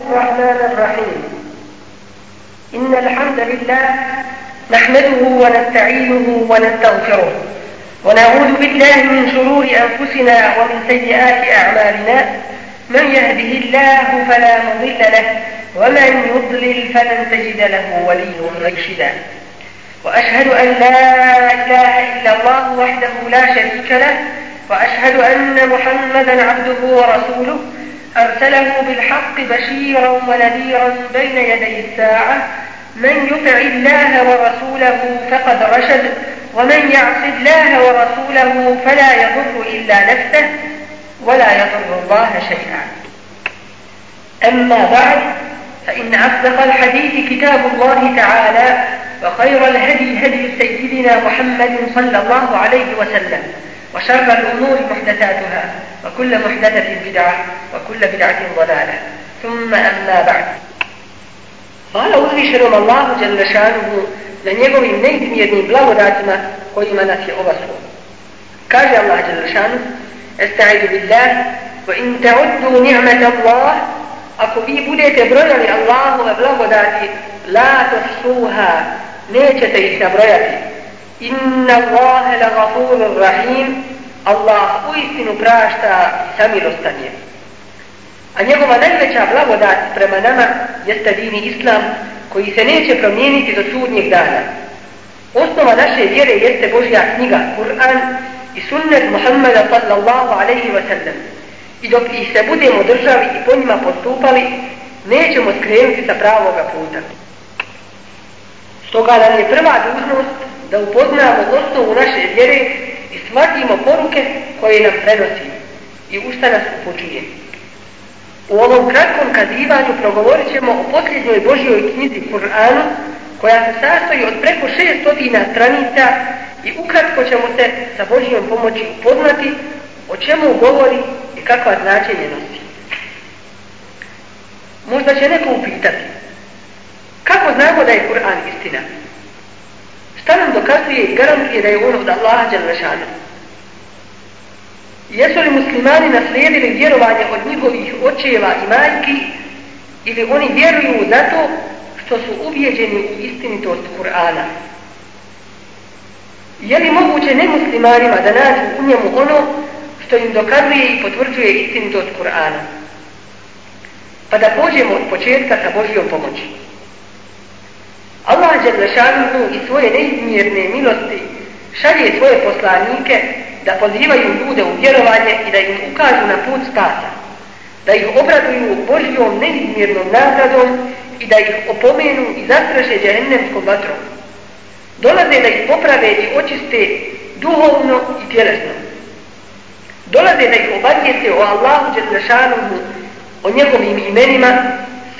الرحمن الرحيم إن الحمد لله نحمده ونستعينه ونستغفره ونعوذ بالله من شرور أنفسنا ومن سيئات أعمالنا من يهده الله فلا مضل له ومن يضلل فلن تجد له وليا مرشدا وأشهد أن لا إله إلا الله وحده لا شريك له وأشهد أن محمدا عبده ورسوله أرسله بالحق بشيرا ونذيرا بين يدي الساعة من يطع الله ورسوله فقد رشد ومن يعص الله ورسوله فلا يضر إلا نفسه ولا يضر الله شيئا أما بعد فإن أصدق الحديث كتاب الله تعالى وخير الهدي هدي سيدنا محمد صلى الله عليه وسلم وشر الأمور محدثاتها وكل محدثة بدعة وكل بدعة ضلالة ثم أما بعد Hvala uzvišenom Allahu Đelešanuhu na njegovim neizmjernim blagodatima kojima nas je obaslo. Kaže Allah Đelešanu, Estaidu billah, wa in ta'uddu ni'mat Allah, ako vi budete brojali Allahove blagodati, la tuhsuha, nećete ih nabrojati. Inna Allahe la gafurun rahim Allah u istinu prašta i samilostan je. A njegova najveća blagodat prema nama jeste dini islam koji se neće promijeniti do sudnjeg dana. Osnova naše vjere jeste Božja knjiga, Kur'an i sunnet Muhammeda sallallahu alaihi wa sallam. I dok ih se budemo držali i po njima postupali, nećemo skrenuti sa pravoga puta. Stoga nam je prva dužnost da upoznamo osnovu naše vjere i shvatimo poruke koje nam prenosi i u šta nas upočuje. U ovom kratkom kazivanju progovorit ćemo o posljednjoj Božjoj knjizi Kur'anu koja se sastoji od preko 600 stranica i ukratko ćemo se sa Božjom pomoći upoznati o čemu govori i kakva značenje nosi. Možda će neko upitati, Kako znamo da je Kur'an istina? Šta nam dokazuje i garantuje da je on od Allaha Đalešana? Jesu li muslimani naslijedili vjerovanje od njihovih očeva i majki ili oni vjeruju zato što su ubijeđeni u istinitost Kur'ana? Je li moguće nemuslimanima da nađu u njemu ono što im dokazuje i potvrđuje istinitost Kur'ana? Pa da pođemo od početka sa Božijom pomoći. Allah je lešanuhu i svoje neizmjerne milosti šalje svoje poslanike da pozivaju ljude u vjerovanje i da im ukažu na put spasa, da ih obraduju Božijom neizmjernom nagradom i da ih opomenu i zastraše džahennemskom vatrom. Dolaze da ih poprave i očiste duhovno i tjelesno. Dolaze da ih obadnijete o Allahu Đerlešanuhu, o njegovim imenima,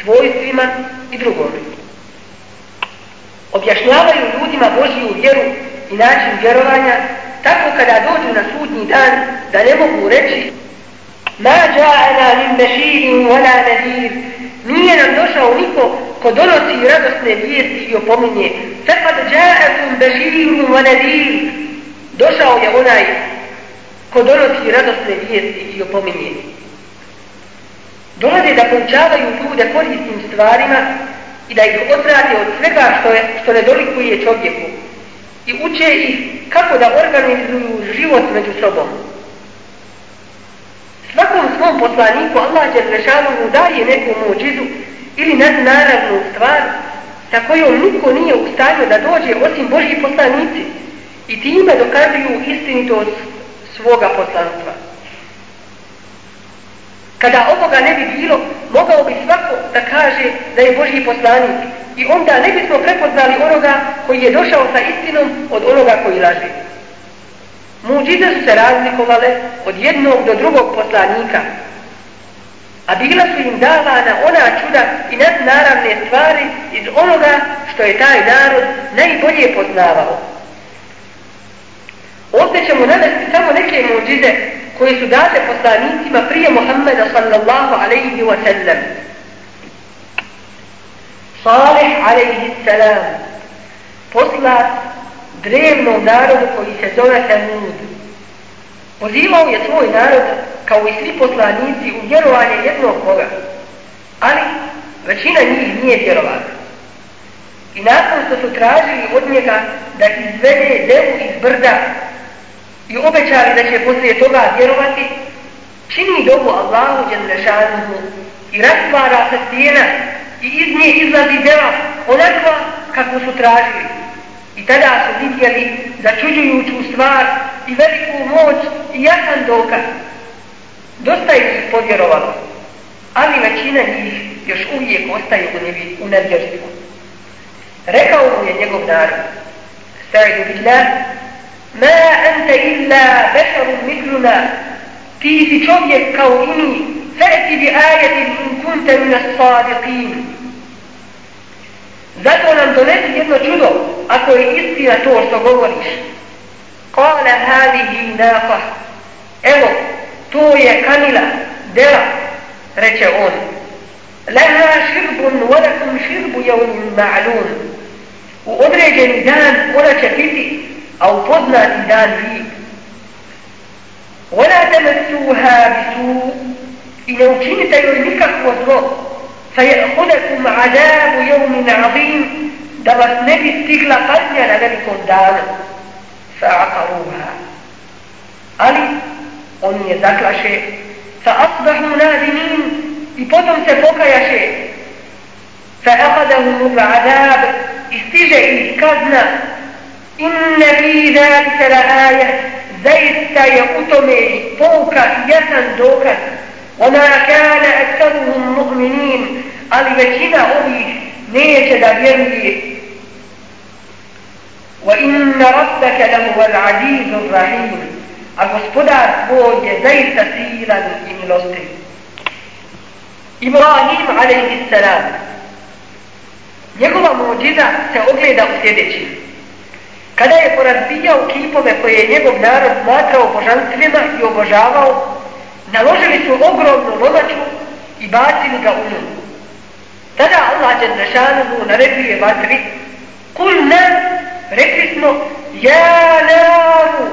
svojstvima i drugom objašnjavaju ljudima Božiju vjeru i način vjerovanja, tako kada dođu na sudnji dan da ne mogu reći Ma ja'ana min beširin wala nadir Nije nam došao niko ko donosi radosne vijesti i opominje Fekad ja'akum beširin wa nadir Došao je onaj ko donosi radosne vijesti i opominje Dolade da končavaju ljude korisnim stvarima i da ih odrade od svega što, je, što ne dolikuje čovjeku i uče ih kako da organizuju život među sobom. Svakom svom poslaniku Allah Đerlešanovu daje neku muđizu ili nadnaravnu stvar sa kojom niko nije u stanju da dođe osim Božji poslanici i time dokazuju istinitost svoga poslanstva. Kada ovoga ne bi bilo, mogao bi svako da kaže da je Božji poslanik i onda ne bismo prepoznali onoga koji je došao sa istinom od onoga koji laže. Muđize su se razlikovale od jednog do drugog poslanika, a bila su im davana ona čuda i nadnaravne stvari iz onoga što je taj narod najbolje poznavao. Ovdje ćemo navesti samo neke muđize koje su date poslanicima prije Muhammeda sallallahu alaihi wa sallam. Salih alaihi salam posla drevnom narodu koji se zove Samud. Pozivao je svoj narod kao i svi poslanici u vjerovanje jednog Boga, ali većina njih nije vjerovana. I nakon što su tražili od njega da izvede devu iz brda, i obećali da će poslije toga vjerovati, čini dobu Allahu Đelešanuhu i razvara sa stijena i iz nje izlazi deva onakva kako su tražili. I tada su vidjeli začuđujuću stvar i veliku moć i jasan dokaz. Dosta ih se podjerovalo, ali većina njih još uvijek ostaju u, nevi, u nevjerstvu. Rekao mu je njegov narod, Sa'idu Billah, ما أنت إلا بشر مثلنا في فتوية كوني فأتي بآية إن كنت من الصادقين Zato nam donesi jedno čudo, ako je istina to što govoriš. Kala halihi nafa. Evo, to je kanila, dela, reče on. Leha širbun, walakum širbu javnim ma'lum. U određeni dan ona će biti أو طلع إلال فيك ولا تمسوها بسوء كنت تيرمكك وزرق فيأخذكم عذاب يوم عظيم دبس نبي استغل قلنيا لذلكم دال فأعقروها علي أني ذكر شيء فأصبحوا نادمين يبطن سفوك يا شيء فأخذهم بعذاب استجعي كذنا inna fi zalika la aya zaita yutumi pouka yatan doka wama kana aktharuhum mu'minin al yakina ubi neće da vjeruje wa inna rabbaka la huwa al aziz ar rahim a gospodar tvoj je zaista silan i milostiv Ibrahim alaihi salam Njegova muđiza se ogleda u sljedećim Kada je porazbijao kipove koje je njegov narod smatrao božanstvima i obožavao, naložili su ogromnu lomaču i bacili ga u nju. Tada Allah će zrešanu naredio je vatri, kul nas, rekli smo, ja naru,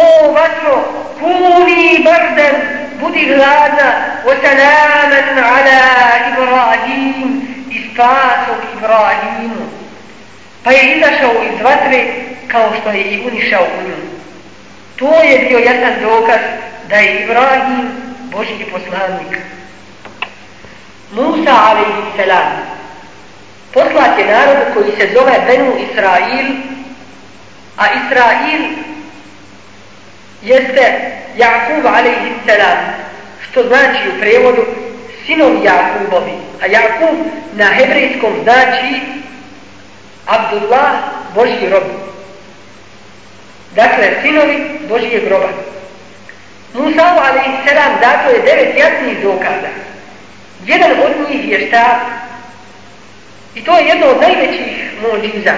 o vatro, kuni bardan, budi hladna, osanaman ala Ibrahim, ispasom Ibrahimu pa je izašao iz vatre kao što je i unišao u nju. To je bio jasan dokaz da je Ibrahim Božji poslanik. Musa a.s. poslat je narod koji se zove Benu Israil, a Israil jeste Jakub a.s. što znači u prevodu sinom Jakubovi, a Jakub na hebrejskom znači Abdullah, Božji rob. Dakle, sinovi Božije groba. Musa u A.S. dato je devet jasnih dokaza. Jedan od njih je šta? I to je jedno od najvećih mođiza.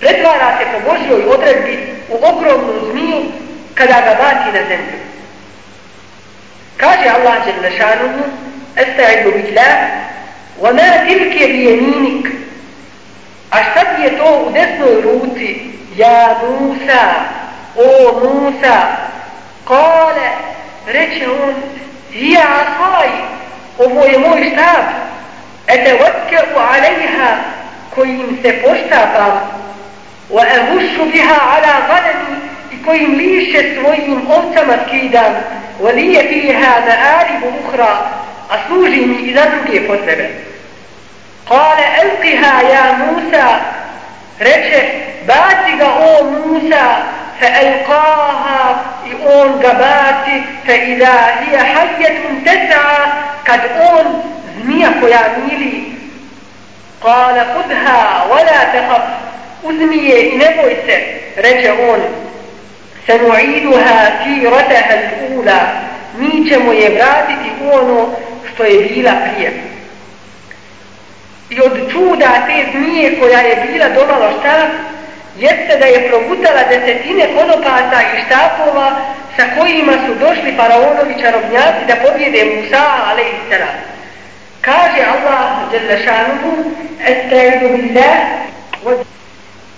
Pretvara se po Božjoj odredbi u ogromnu zmiju kada ga vati na zemlju. Kaže Allah Jel Nešanuhu, Estaidu bih la, وَمَا تِلْكِ بِيَمِينِكَ A šta ti je to u desnoj ruci? Ja Musa, o Musa, kale, reče on, ja asaj, o moj, moj štab, ete vatke u alejha, kojim se poštapam, o evušu biha ala vanemi, i kojim liše svojim ovcama skidam, o lije biha za alibu uhra, a služi mi i za druge potrebe. قال ألقها يا موسى رجع باتي قو موسى فألقاها يقول قباتي فإذا هي حية تسعى قد قول زميك يا ميلي قال خذها ولا تخف أذنيه نبوس رجعون سنعيدها سيرتها الأولى ميجم يبراتي تقول فيبيل أبريك i od čuda te zmije koja je bila domalo šta, jeste da je progutala desetine konopata i štapova sa kojima su došli faraonovi čarobnjaci da pobjede Musa, ale i sara. Kaže Allah, Đelešanuhu, Estaidu Billah,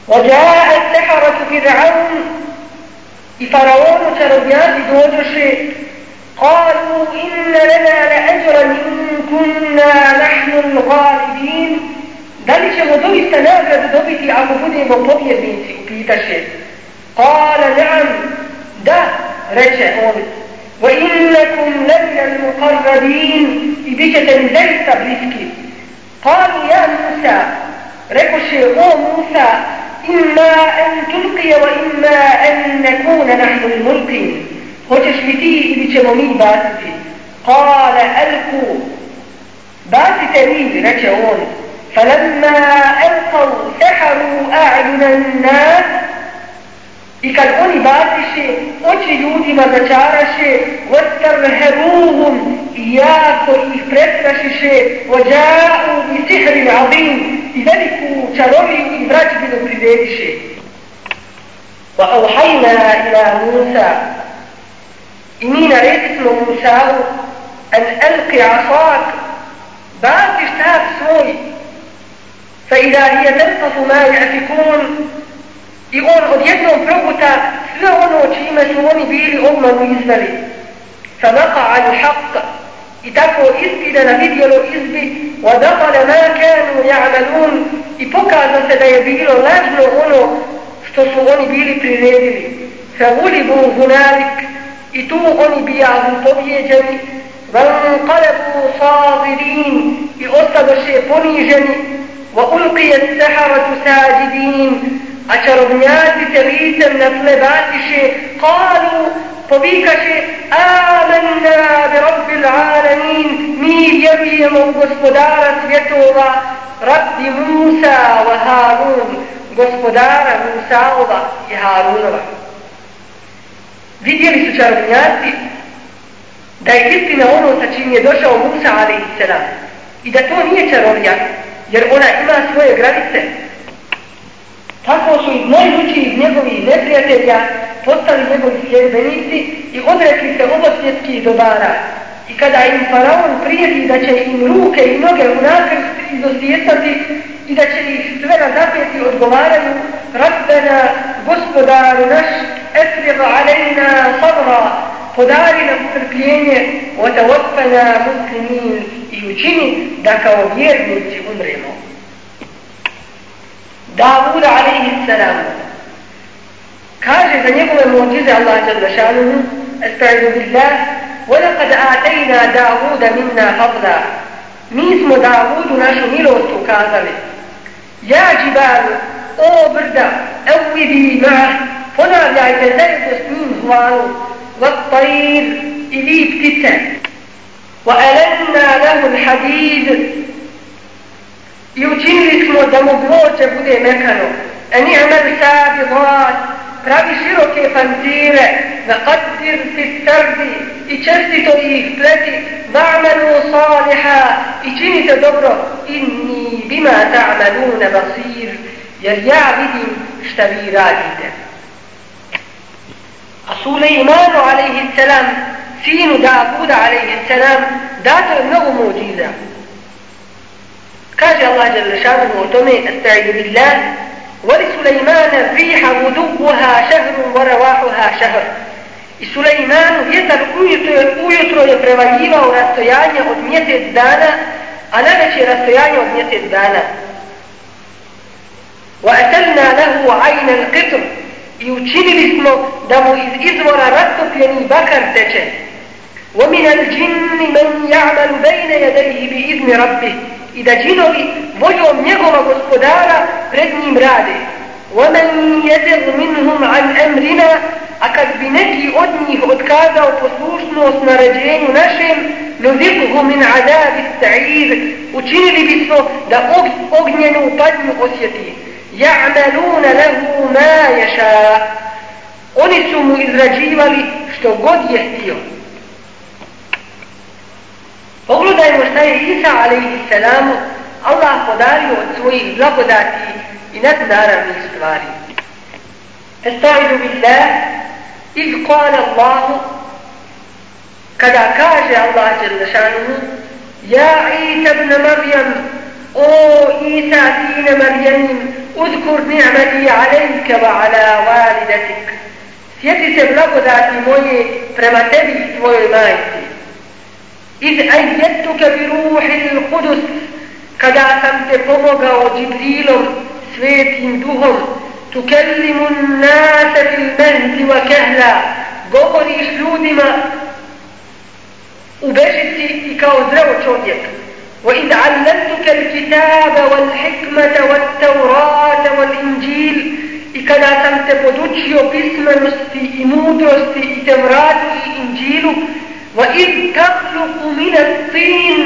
Ođaa Estaharatu Fir'aun i faraonu čarobnjaci dođoše قالوا إن لنا لأجرا إن كنا نحن الغالبين da li ćemo doista nagradu dobiti ako budemo pobjednici, pitaše. Kale, nam, da, reče on. Wa innakum nebina muqarrabin i bit ćete mi zaista bliski. Kale, ja Musa, rekoše, o Musa, imma en tulqije, wa imma en nekuna nahnu mulqin. Hoćeš mi ti ili ćemo mi baciti? Kale elku. Bacite mi, reče on. Falemma elkav seharu a'junan nas. I kad oni baciše, oči ljudima začaraše, heruhum, I jako ih prestrašiše, i بِسِحْرٍ عَظِيمٍ I veliku čarovi i vraćbinu privediše. وَأَوْحَيْنَا ila Musa, I mi naredit smo Musa'u an elki asak bati štab svoj fa idahija tepasu ma jatikun i on odjednom probuta sve ono čime su oni bili obmanu izveli fa naka al haq i tako istina na vidjelo izbi wa dakale ma kanu ja'malun i pokaza se da je bilo lažno ono što su oni bili priredili fa gulibu hunalik i tu oni bijali pobjeđeni, velan kalebu sadirin i ostadoše poniženi, va ulkije seharatu sađidin, a čarobnjaci se licem na tle batiše, kalu, povikaše, amenna bi rabbil alamin, mi vjerujemo u gospodara svjetova, rabbi Musa wa Harun, gospodara Musaova i Harunova vidjeli su čarobnjaci da je istina ono sa čim je došao Musa a.s. i da to nije čarobnjak, jer ona ima svoje granice. Tako su iz najlučijih njegovih neprijatelja postali njegovih sljedbenici i odrekli se ovo svjetski dobara. I kada im faraon prijeti da će im ruke i noge u nakrst izosjetati, i da će ih sve na zapjeti odgovaraju Rabbena, gospodaru naš, esrila alejna sabra, podari nam strpljenje, otavotpana muslimin i učini da kao vjernici umremo. Davud alaihi salam kaže za njegove mođize Allah je odrašanuhu Estaizu billah وَلَقَدْ آتَيْنَا دَاوُودَ مِنَّا فَضْلًا Mi smo Davudu našu milost ukazali يا جبال أو بردة أوبي معه هنا يعتزل تسمين هوان والطير إليب كتا وألنا له الحديد يوتينيك مو دموغوته بوده مكانو أني عمل سابقات pravi široke pantire, na katir pistardi i čestito ih pleti فاعملوا صالحا اجنite dobro inni bima ta'maluna basir jer ja vidim šta vi radite. A Sulejmanu a.s. sinu Davuda a.s. dato je mnogo muđiza. Kaže Allah Đalešanu o tome, Estaidu billah, وَلِسُلَيْمَانَ رِيحَ غُدُوُّهَا شَهْرٌ وَرَوَاحُهَا شَهْرٌ I Sulejmanu vjetar ujutro je, ujutro je prevaljivao rastojanje od mjesec dana, a najveće rastojanje od mjesec dana. وَأَتَلْنَا لَهُ عَيْنَ الْقِتُمْ I učinili smo da mu iz izvora rastopljeni bakar teče. وَمِنَ الْجِنِّ مَنْ يَعْمَلُ بَيْنَ يَدَيْهِ بِإِذْنِ رَبِّهِ I da džinovi voljom njegova gospodara pred njim rade. وَمَنْ يَزِغْ مِنْهُمْ عَنْ أَمْرِنَا a kad bi neki od njih odkazao poslušnost na rađenju našem, nuzirkuhu min adabi sa'ir, učinili bi smo da og, ognjenu padnju osjeti. Ja'maluna lehu ma ješa. Oni su mu izrađivali što god je htio. Pogledajmo šta je Isa a.s. Allah podario od svojih blagodati i nadnaravnih stvari. Estaidu billah, iz kuala Allahu, kada kaže Allah jelnašanuhu, Ja Isa ibn Marjan, o Isa sin Marjanim, uzkur ni'mali alejke wa ala validatik. Sjeti se blagodati moje prema tebi i tvojoj majci. Iz ajetuke bi ruhi l'kudus, kada sam te pomogao Džibrilom, svetim duhom, تكلم الناس في المهد وكهلا govoriš ljudima u bežici i kao zreo čovjek. وإذ علمتك الكتاب والحكمة والتوراة والإنجيل i kada sam te podučio pismenosti i mudrosti i Tevratu i Inđilu وإذ تخلق من الطين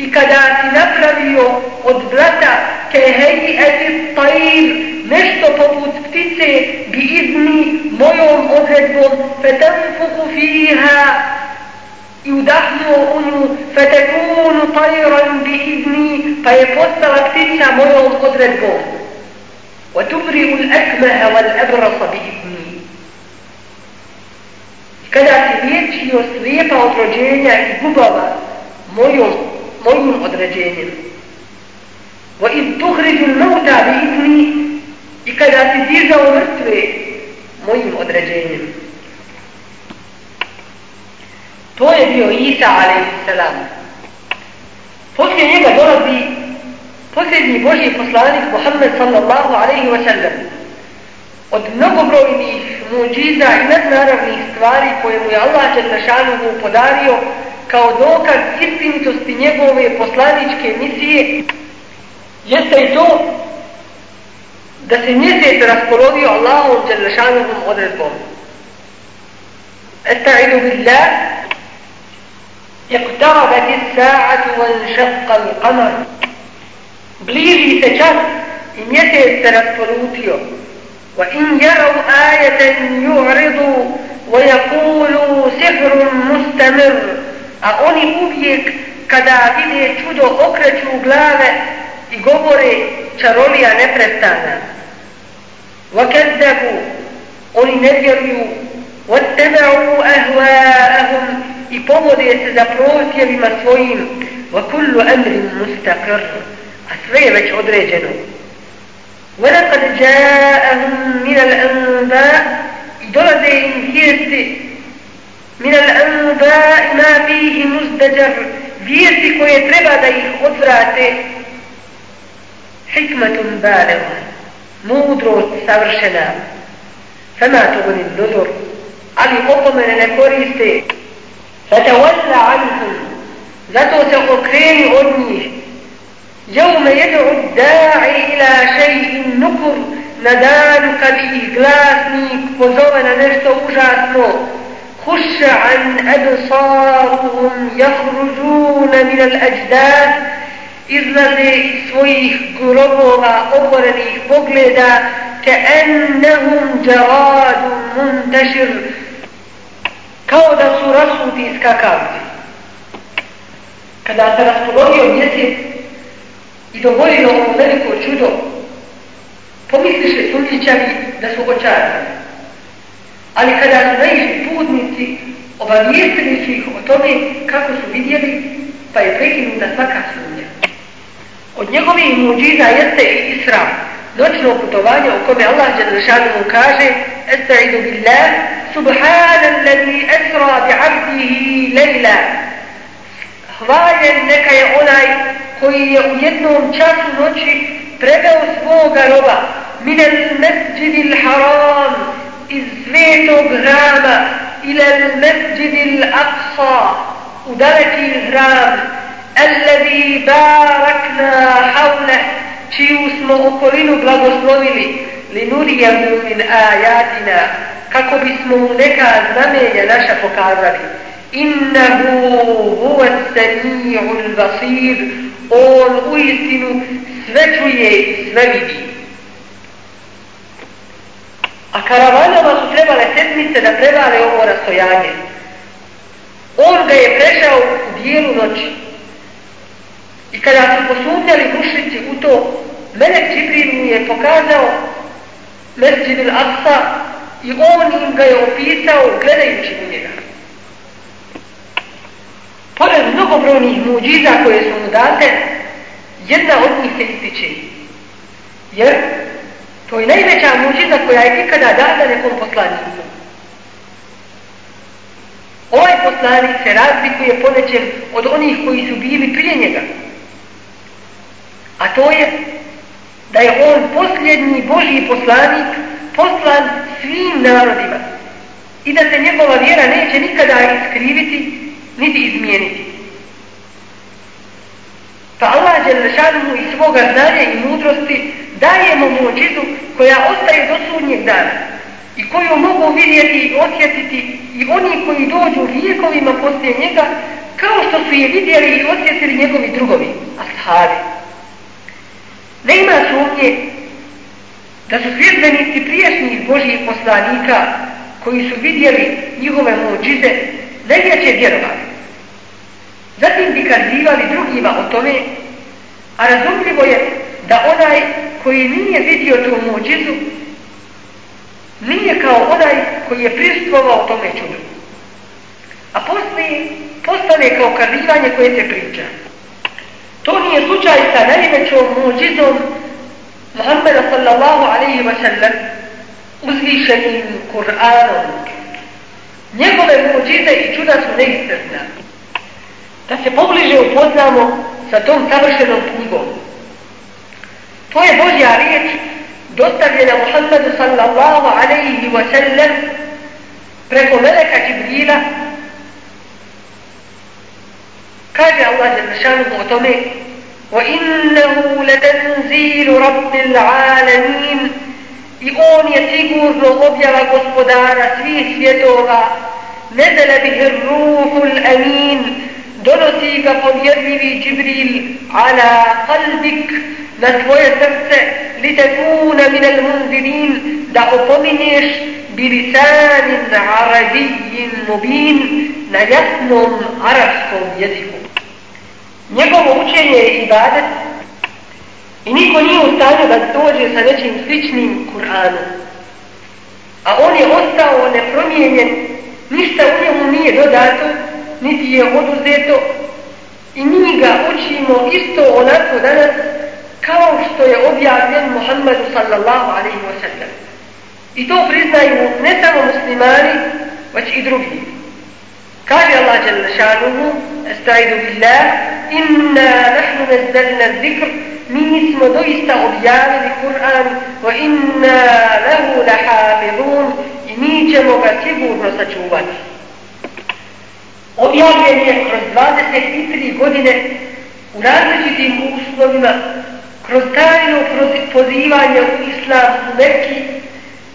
i kada si napravio od blata keheji etit tair, nešto poput ptice bi izni mojom odredbom fuku fiha i udahnuo u nju fetekunu tajran bi izni pa je postala ptica mojom odredbom wa wal الأكمه bi izni kada si liječio slijepa od rođenja i gubava mojom mojim određenjem. Wa id tuhriđu l-mauta bi izni i kada si dizao mrtve mojim određenjem. To je bio Isa a.s. Poslije njega dolazi posljednji Boži poslanik Muhammed sallallahu alaihi wa sallam. Od mnogobrojnih muđiza i nadnaravnih stvari koje mu je Allah Čezašanuhu podario kao dokaz istinitosti njegove poslaničke misije jeste i to da se mjesec raspolovio Allahom Đelešanom odredbom. Esta'idu billah اقتربت الساعة وانشق القمر bliži se čas i mjesec se raspolutio. وإن يروا آية يعرضوا ويقولوا سحر مستمر a oni uvijek kada vide čudo okreću glave i govore čarolija neprestana. وَكَذَّبُوا Oni ne vjeruju وَتَّبَعُوا أَهْوَاءَهُمْ i povode se za protjevima svojim وَكُلُّ أَمْرٍ مُسْتَقِرٌ a sve je već određeno. وَلَقَدْ جَاءَهُمْ مِنَ الْأَنْبَاءِ i dolaze im vijesti min al-anba'i ma fihi muzdajar, vijesti koje treba da ih odvrate, hikmatun balehum, mudrost savršena, fama tugni nuzur, ali opomene ne koriste, fatawalla anhum, zato se okreni od njih, jevme jed'u da'i ila še'in nukur, na danu kad ih glasnik pozove na nešto užasno, خش عن أبصارهم يخرجون من الأجداد izlaze iz svojih grobova oborenih pogleda ka ennehum džaradu muntešir kao da su rasuti skakavci. Kada se raspolovio mjesec i dovolio ovo veliko čudo, pomisliše sunčićani da su očarani. Ali kada su zaišli putnici, obavijestili su ih o tome kako su vidjeli, pa je prekinuta svaka sumnja. Od njegovih muđiza jeste i Isra, noćno putovanje u kome Allah Đelešanu mu kaže Esta'idu billah, subhanan lani esra bi abdihi lejla. Hvaljen neka je onaj koji je u jednom času noći preveo svoga roba minel mesjidil haram izletog hrama ila al-masjid al-aqsa u hram الذي باركنا حوله čiju smo okolinu blagoslovili linurijahu min ajatina kako bismo mu neka znamenja naša pokazali innahu huwa sami'ul basir on uistinu sve čuje i sve vidi A karavanama su trebale sedmice da prevale ovo rastojanje. On ga je prešao u dijelu noći. I kada su posunjali mušnici u to, Melek Čibrin mu je pokazao Merđivil Aksa i on im ga je opisao gledajući u njega. Pored mnogobronih muđiza koje su mu date, jedna od njih se ističe. Jer To je najveća mužiza koja je ikada dana nekom poslanicu. Ovaj poslanic se razlikuje ponećem od onih koji su bili prije njega. A to je da je on posljednji Božji poslanik poslan svim narodima i da se njegova vjera neće nikada iskriviti niti izmijeniti. Pa Allah Đelešanuhu iz svoga znanja i mudrosti dajemo muđizu koja ostaje do sudnjeg dana i koju mogu vidjeti i osjetiti i oni koji dođu vijekovima poslije njega kao što su je vidjeli i osjetili njegovi drugovi, ashabi. Ne ima sumnje da su svjedbenici priješnjih Božijih poslanika koji su vidjeli njihove muđize, ne vjeće vjerovali. Zatim bi kazivali drugima o tome, a razumljivo je da onaj koji nije vidio tu muđizu, nije kao onaj koji je pristvovao o tome čudu. A poslije postane kao kazivanje koje se priča. To nije slučaj sa najvećom muđizom Muhammeda sallallahu alaihi wa sallam uzvišenim Kur'anom. Njegove muđize i čuda su neistrna. da se pobliže upoznamo sa tom savršenom knjigom. To je Božja riječ dostavljena Muhammedu sallallahu alaihi wa sallam preko Meleka Čibrila kaže Allah za našanu o tome وَإِنَّهُ لَتَنْزِيلُ رَبِّ الْعَالَمِينَ I on je sigurno objava gospodara svih svjetova نَزَلَ بِهِ الرُّوحُ الْأَمِينَ donosi ga povjerljivi Džibril ala kalbik na tvoje srce li te kuna minel mundirin da opominješ bilisanin arabijin mubin na jasnom arabskom jeziku. Njegovo učenje je ibadet i niko nije u stanju da dođe sa nečim sličnim Kur'anom. A on je ostao nepromijenjen, ništa u njemu nije dodato, niti je oduzeto i mi ga učimo isto onako danas kao što je objavljen Muhammedu sallallahu alaihi wa sallam. I to priznaju ne samo muslimani, već i drugi. Kaže Allah jalla šanuhu, astaidu billah, inna nahnu nazdalna zikr, mi smo doista objavili Kur'an, wa inna lehu lahafidun, i mi ćemo ga sigurno sačuvati objavljen je kroz 23 godine u različitim uslovima, kroz tajno pozivanje u islam u Mekki,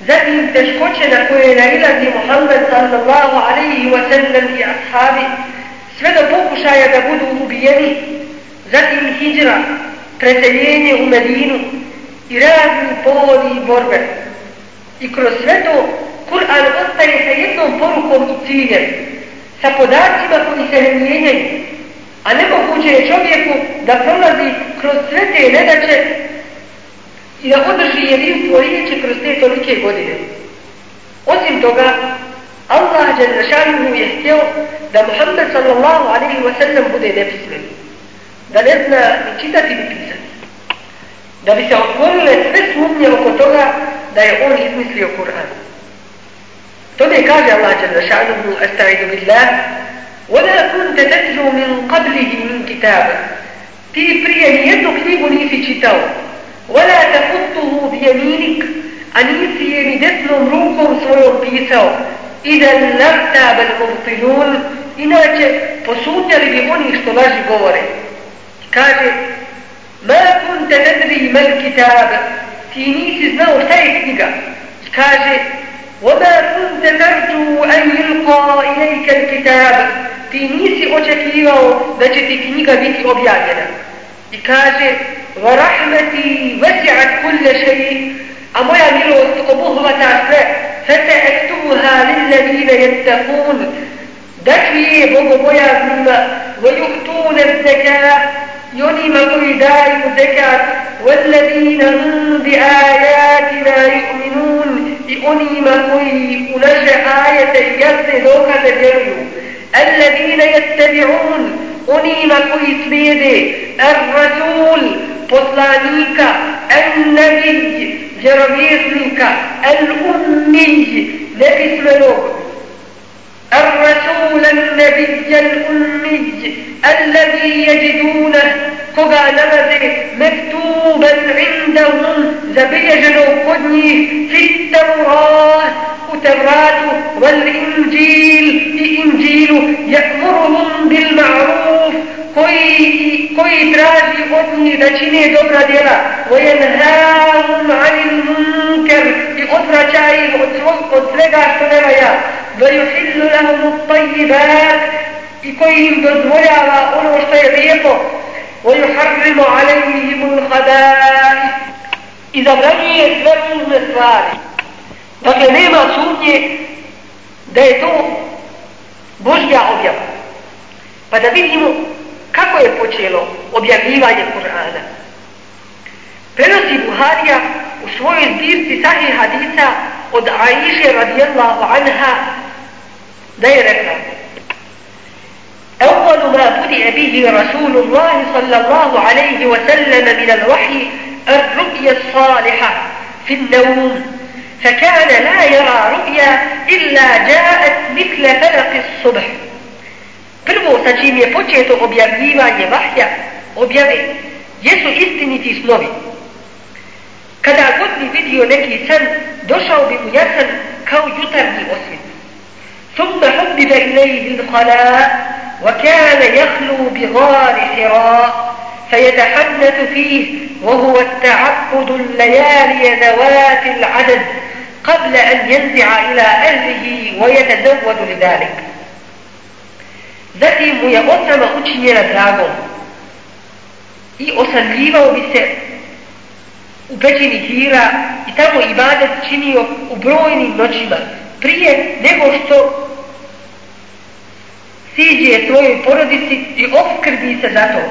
zatim teškoće na koje nalazi Muhammed sallallahu alaihi wa sallam i ashabi, sve do pokušaja da budu ubijeni, zatim hijra, preseljenje u Medinu i razni povodi i borbe. I kroz sve to, Kur'an ostaje sa jednom porukom i ciljem, sa podacima koji se ne mijenjaju, a ne moguće je čovjeku da prolazi kroz sve te nedače i da održi jedin tvoje kroz te tolike godine. Osim toga, Allah Đerzašanju je htio da Muhammed sallallahu alaihi wa sallam bude nepismen, da ne zna ni čitati ni pisati, da bi se otvorile sve sumnje oko toga da je on izmislio Kur'an. فمي كاجي الله جل شأنه أستعيد بالله ولا كنت تتلو من قبله من كتابه في بريان يدو كنيبني في جتاو ولا تفضته بيمينك أنيسي لدتلو مروكم سوى بيساو إذا نرتاب المبطلون إناك فسودنا لبيوني اشتلاجي قوري كاجي ما كنت تدري ما الكتاب في نيسي زنو شتاي كنيبا كاجي وما كنت ترجو أن يلقى إليك الkitab, ti nisi očekivao da će ti knjiga biti objavljena. I kaže, وَرَحْمَتِي وَسِعَتْ كُلَّ شَيْءٍ A moja milost obuhvata sve. فَتَأَكْتُوهَا لِلَّذِينَ يَتَّقُونَ Dakle je bogobojaznima, وَيُؤْتُونَ الزَّكَاةِ يلم يدارك الذكر والذين هم بآياتنا يؤمنون وَالَّذِينَ كي أنش آية يسدوك تجريو الذين يتبعون أنيم كي سبيدي الرسول بطلانيك النبي جرميسنك الأمي لبسمنوك الرسول النبي الأمي الذي يجدونه قبع لبذه مكتوبا عندهم زبيجن قدني في التوراة التوراة والإنجيل إنجيل يأمرهم بالمعروف koji, koji traži od njih da čine dobra djela, vojenhaum alim munker i odvraća ih od, svog, od svega što nema ja, vojuhidlu lahum tajibat i koji im dozvoljava ono što je lijepo, vojuharrimu alim munhadaj i zabranjuje sve ružne stvari. Dakle, nema sumnje da je to Božja objava. Pa da vidimo Kako je počelo objavljivanje Kur'ana? Prenosi Buharija u svojoj zbirci sahih hadisa od Aiše radijallahu anha da je rekla أول ما بدأ به رسول الله صلى الله عليه وسلم من الوحي الرؤية الصالحة في النوم فكان لا يرى رؤيا إلا جاءت مثل فلق الصبح Prvo sa čim je početo objavljivanje vahja, objave, jesu istiniti snovi. Kada god bi vidio neki san, došao bi u jasan kao jutarnji osvijet. osvjet. ثم حبب إليه الخلاء وكان يخلو بغار حراء فيتحدث فيه وهو التعبد الليالي ذوات العدد قبل أن ينزع إلى أهله ويتزود لذلك Zatim mu je osama učinjena dragom i osadljivao bi se u pećini hira i tamo ibadet činio u brojnim noćima prije nego što siđe je svojoj porodici i obskrbi se za to.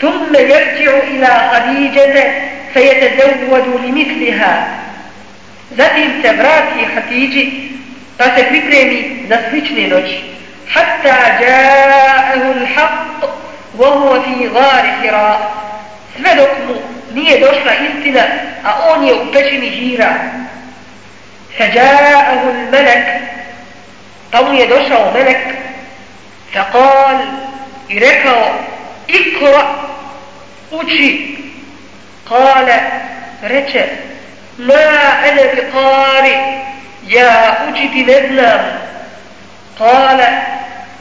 Tumme jerđeo ila hadiđete fe jete zeugodu li misliha. Zatim se vrati hatiđi pa se pripremi za slične noći. حتى جاءه الحق وهو في غار حراء sve dok mu nije došla istina, a on je u pećini hira. فجاءه الملك pa mu je došao melek فقال i rekao ikra uči قال reče ma ana bi qari ja učiti ne znam قال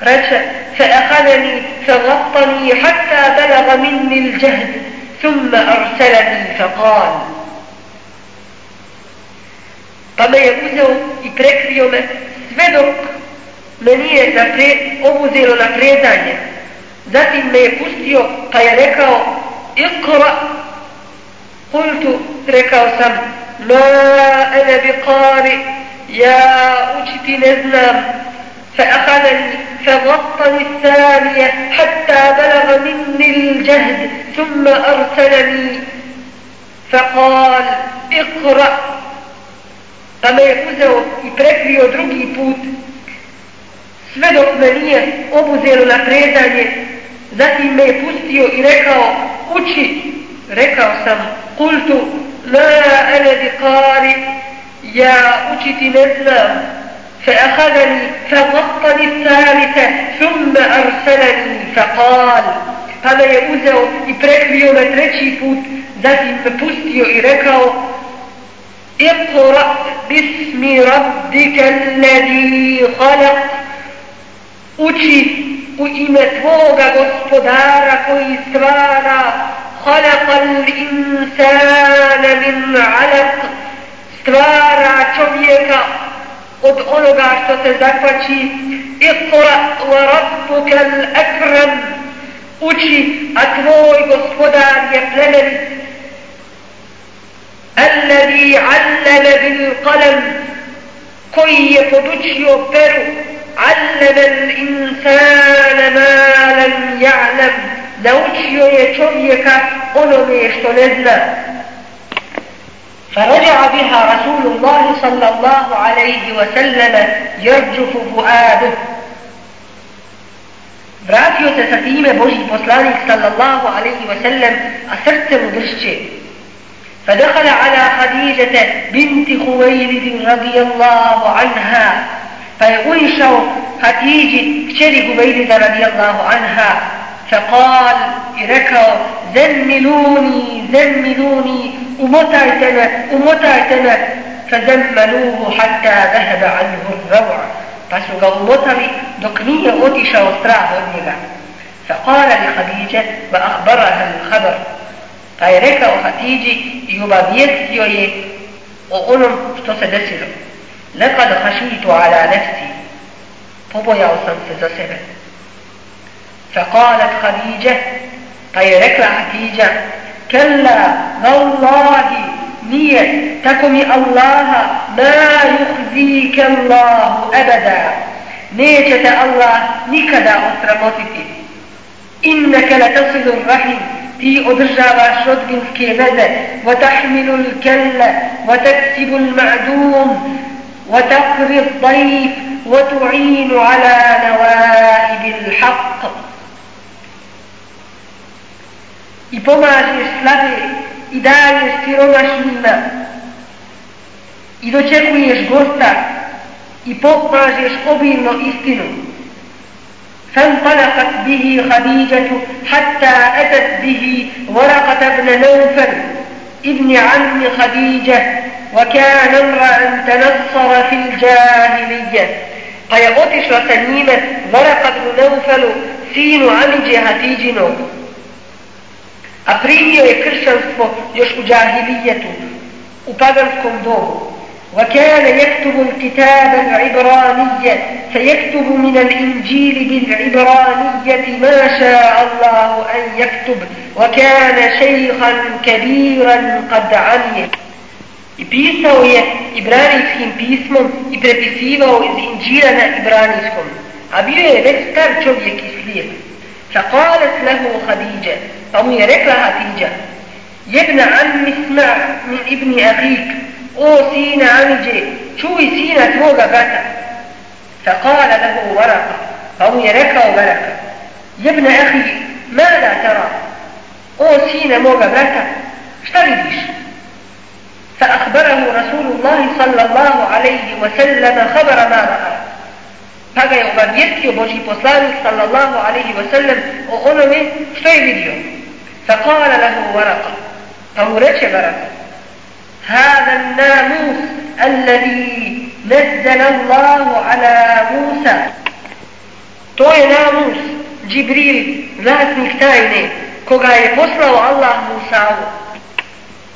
رجع فأخذني فغطني حتى بلغ مني الجهد ثم أرسلني فقال Pa me je uzeo i prekrio me sve dok me nije napre, obuzelo naprezanje. Zatim me je pustio pa je rekao Ikra Kultu rekao sam Ma ene bi kari Ja učiti ne znam فأخذني فوطني الثانية حتى بلغ مني الجهد ثم أرسلني فقال اقرأ pa me je uzeo i prekrio drugi put sve dok me nije obuzelo na prezanje zatim me je pustio i rekao uči rekao sam kultu la ana bi qari ja učiti ne znam فأخذني فضطني الثالثة ثم أرسلني فقال هذا يؤذو إبريبيو لتريتشي فوت ذاتي فبوستيو إريكو اقرأ باسم ربك الذي خلق أتي وإن توغا غصبدارا كوي سوارا خلق الإنسان من علق سوارا تشوفيكا ادخلوا بعد تتزفتي اقرأ وربك الأكرم uči, a tvoj gospodar je plemen. Allazi allame bil qalam, koji je podučio peru, allame l'insana ma lam ja'lam, naučio je čovjeka onome što ne zna. فرجع بها رسول الله صلى الله عليه وسلم يرجف فؤاده Vratio se sa time Boži poslanik sallallahu alaihi wa sallam, a srce mu dršće. فدخل على خديجة بنت خويلد رضي الله عنها فيقول شو خديجة kćeri خويلد رضي الله عنها فقال إركوا زملوني زملوني أمتعتنا أمتعتنا فزملوه حتى ذهب عنه الروع فسو قومتري دقنية أتشا وصراه النبع فقال لخديجة وأخبرها الخبر فإركا وخديجة بيت يوي وقلم تسدسلو لقد خشيت على نفسي بوبو يوصن في زسلو فقالت خديجة طيرك لعتيجة كلا والله نية تكمي الله لا يخزيك الله أبدا نيجة الله نكدا أسرموتتي إنك لتصل الرحيم تي أدرجاوا شدقن سكيبدا وتحمل الكل وتكسب المعدوم وتقري الضيف وتعين على نوائب الحق i pomaže slabe i daje siromašnjima i dočekuješ gosta i pomažeš obilno istinu. فانطلقت به خديجة حتى أتت به ورقة بن نوفل ابن عم خديجة وكان امرأ تنصر في الجاهلية قيقوتش وسنيمة ورقة بن نوفل سين عم جهتيجنو a primio je kršćanstvo još u džahilijetu, u paganskom dobu. وكان يكتب الكتاب العبرانية فيكتب من الإنجيل بالعبرانية ما شاء الله أن يكتب وكان شيخا كبيرا قد عمي I pisao je ibranijskim pismom i prepisivao iz Inđira na ibranijskom. A bio je već star čovjek i slijep. فقالت له خديجة أو يركع أتنجا يبنى عن مسمع من ابن أخيك أو سينا عنجي شو سينا توغا باتا فقال له ورقة أو يركع بركة يا ابن أخي ماذا ترى أو سينا موغا باتا اشترديش فأخبره رسول الله صلى الله عليه وسلم خبر ما رأى pa ga je obavijestio Boži poslanik sallallahu alaihi sallam o onome što je vidio. فقال له ورقة أو رجع ورقة هذا الناموس الذي نزل الله على موسى تو ناموس جبريل Džibril, vlasnik tajne, koga je الله موسى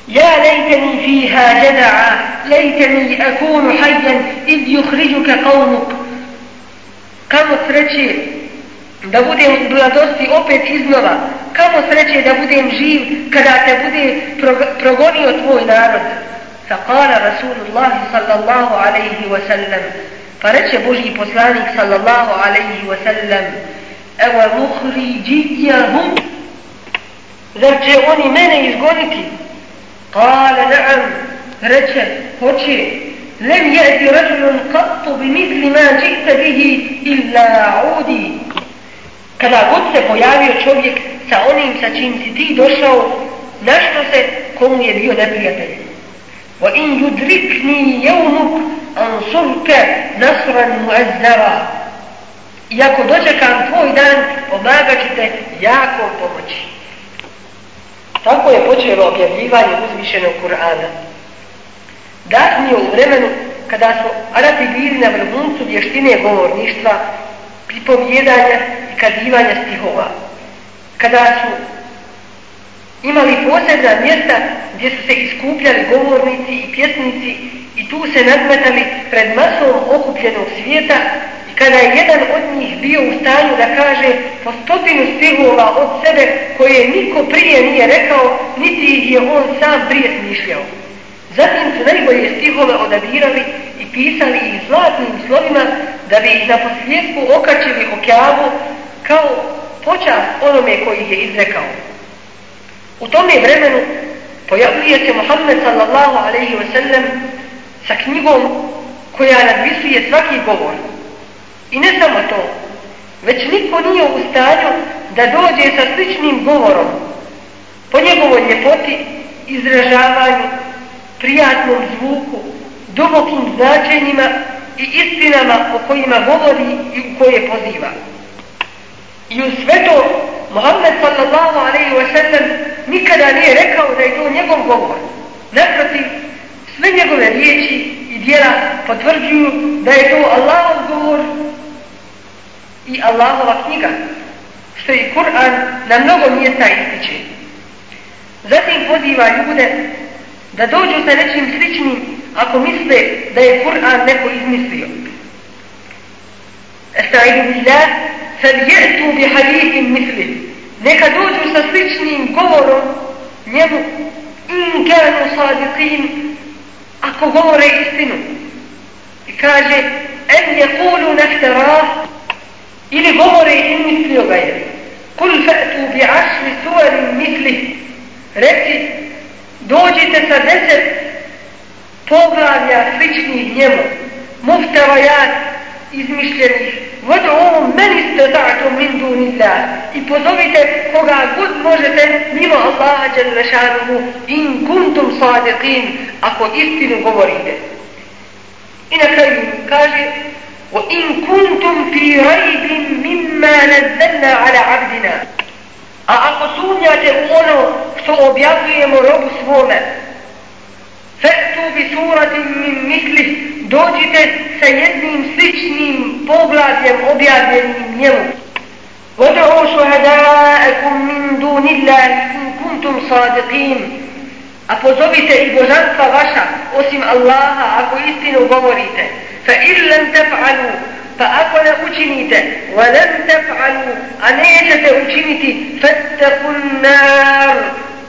يا ليتني فيها جدعا ليتني أكون حيا إذ يخرجك قومك كم ترجي da budem u bladosti opet iznova, kamo sreće da budem živ kada te bude progonio tvoj narod. Fa kala Rasulullah sallallahu alaihi wa sallam, pa reče Boži poslanik sallallahu alaihi wa sallam, Ewa muhri džitja hum, zar će oni mene izgoniti? Kale naam, reče, hoće, lem jedi rajlun kattu bi mitli ma džite bihi illa udi kada god se pojavio čovjek sa onim sa čim si ti došao, našto se komu je bio neprijatelj. وَإِنْ يُدْرِكْنِي يَوْمُكْ أَنْصُرْكَ نَصْرًا مُعَزَّرًا I ako dočekam tvoj dan, pomagat ću te jako pomoći. Tako je počelo objavljivanje uzvišenog Kur'ana. Dat mi je u vremenu kada su Arabi bili na vrhuncu vještine govorništva pripovjedanja i kazivanja stihova. Kada su imali posebna mjesta gdje su se iskupljali govornici i pjesnici i tu se nadmetali pred masom okupljenog svijeta i kada je jedan od njih bio u stanju da kaže po stotinu stihova od sebe koje niko prije nije rekao niti je on sam prije smišljao. Zatim su najbolje stihove odabirali i pisali ih zlatnim slovima da bi ih na posljedku okačili o kjavu kao počast onome koji je izrekao. U tome vremenu pojavljuje se Muhammed sallallahu alaihi wa sallam sa knjigom koja nadvisuje svaki govor. I ne samo to, već niko nije u stanju da dođe sa sličnim govorom po njegovoj ljepoti, izražavanju, prijatnom zvuku, dubokim značenjima i istinama o kojima govori i u koje poziva. I u sveto Muhammed sallallahu alaihi wa sallam nikada nije rekao da je to njegov govor. Naprotiv, sve njegove riječi i dijela potvrđuju da je to Allahov govor i Allahova knjiga, što i Kur'an na mnogo mjesta ističe. Zatim poziva ljude da dođu sa nečim sličnim ako misle da je Kur'an neko izmislio. Estaidu billah, fel jetu bi hadithim misli. Neka dođu sa sličnim govorom njemu in kanu sadiqin ako govore istinu. I kaže, en je kulu naftara ili govore in mislio ga je. Kul fa'tu bi ašli suarim misli. Reci, dođite sa deset poglavlja sličnih njemu, muftava ja izmišljenih, vodu ovom meni ste zato min dunila i pozovite koga god možete mimo Allaha Đelešanuhu in kuntum sadiqin ako istinu govorite. I na kraju kaže وَإِن كُنْتُمْ فِي رَيْبٍ مِمَّا نَزَّلْنَا عَلَى عَبْدِنَا A ako sumnjate u ono što objavljujemo robu svome, Fetu bi suratim misli, dođite sa jednim sličnim poglavljem objavljenim njemu. Vodeo šuhadaekum min dunillahi kuntum sadiqim. A pozovite i božanstva vaša, osim Allaha, ako istinu govorite. Fa illan tef'alu, pa ako ne učinite wa lam taf'alu a nećete učiniti fattakun nar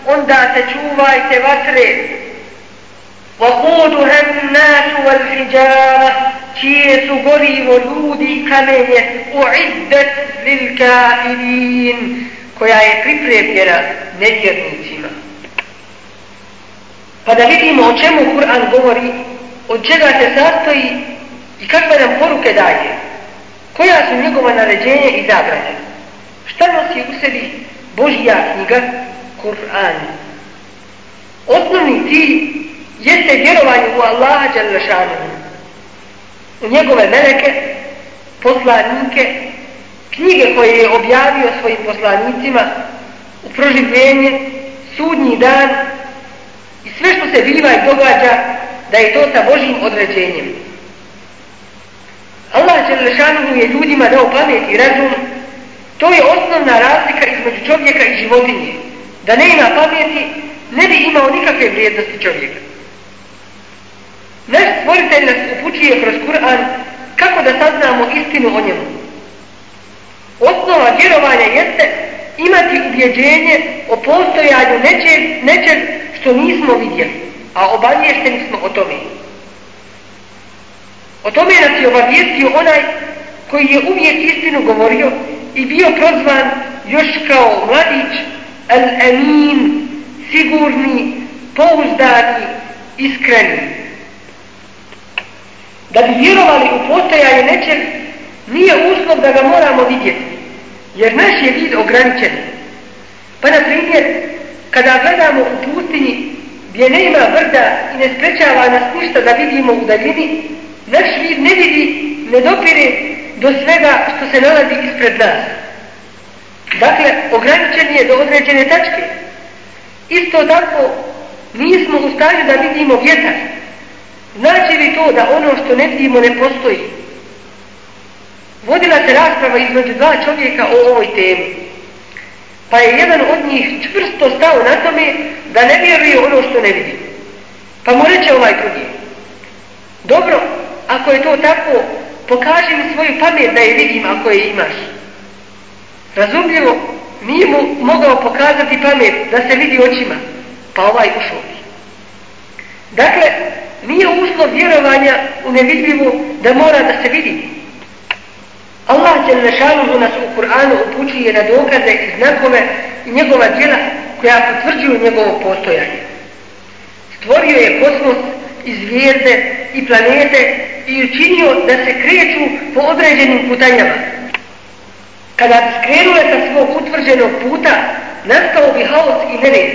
onda se čuvajte vatre wa quduha an-nas wal hijara čije su gorivo ljudi i kamenje u'iddat lil kafirin koja je pripremljena nevjernicima pa da vidimo o čemu Kur'an govori od čega se sastoji i kakve nam poruke daje koja su njegova naređenja i zabrane. Šta nosi u sebi Božija knjiga Kur'an? Osnovni cilj jeste vjerovanje u Allaha Đalešanu, u njegove meleke, poslanike, knjige koje je objavio svojim poslanicima, u proživljenje, sudnji dan i sve što se biva i događa da je to sa Božim određenjem. Allah Đelešanuhu je ljudima dao pamet i razum, to je osnovna razlika između čovjeka i životinje. Da ne ima pameti, ne bi imao nikakve vrijednosti čovjeka. Naš stvoritelj nas upućuje kroz Kur'an kako da saznamo istinu o njemu. Osnova vjerovanja jeste imati ubjeđenje o postojanju nečeg, nečeg što nismo vidjeli, a obavješteni smo o tome. O tome nas je obavijestio onaj koji je uvijek istinu govorio i bio prozvan još kao mladić el-emin, sigurni, pouzdani, iskreni. Da bi vjerovali u postojanje nečeg, nije uslov da ga moramo vidjeti, jer naš je vid ograničen. Pa na primjer, kada gledamo u pustinji gdje nema vrda i ne sprečava nas ništa da vidimo u daljini, naš vid ne vidi, ne dopire do svega što se nalazi ispred nas. Dakle, ograničen je do određene tačke. Isto tako, nismo u stanju da vidimo vjetar. Znači li to da ono što ne vidimo ne postoji? Vodila se rasprava između dva čovjeka o ovoj temi. Pa je jedan od njih čvrsto stao na tome da ne vjeruje ono što ne vidi. Pa mu reče ovaj drugi. Dobro, Ako je to tako, pokaži mi svoju pamet da je vidim ako je imaš. Razumljivo, nije mu mogao pokazati pamet da se vidi očima, pa ovaj ušao bi. Dakle, nije uslov vjerovanja u nevidljivu da mora da se vidi. Allah će našanuhu nas u Kur'anu upućuje na dokaze i znakove i njegova djela koja potvrđuju njegovo postojanje. Stvorio je kosmos i zvijezde i planete i učinio da se kreću po određenim putanjama. Kada bi skrenule sa svog utvrđenog puta, nastao bi haos i nered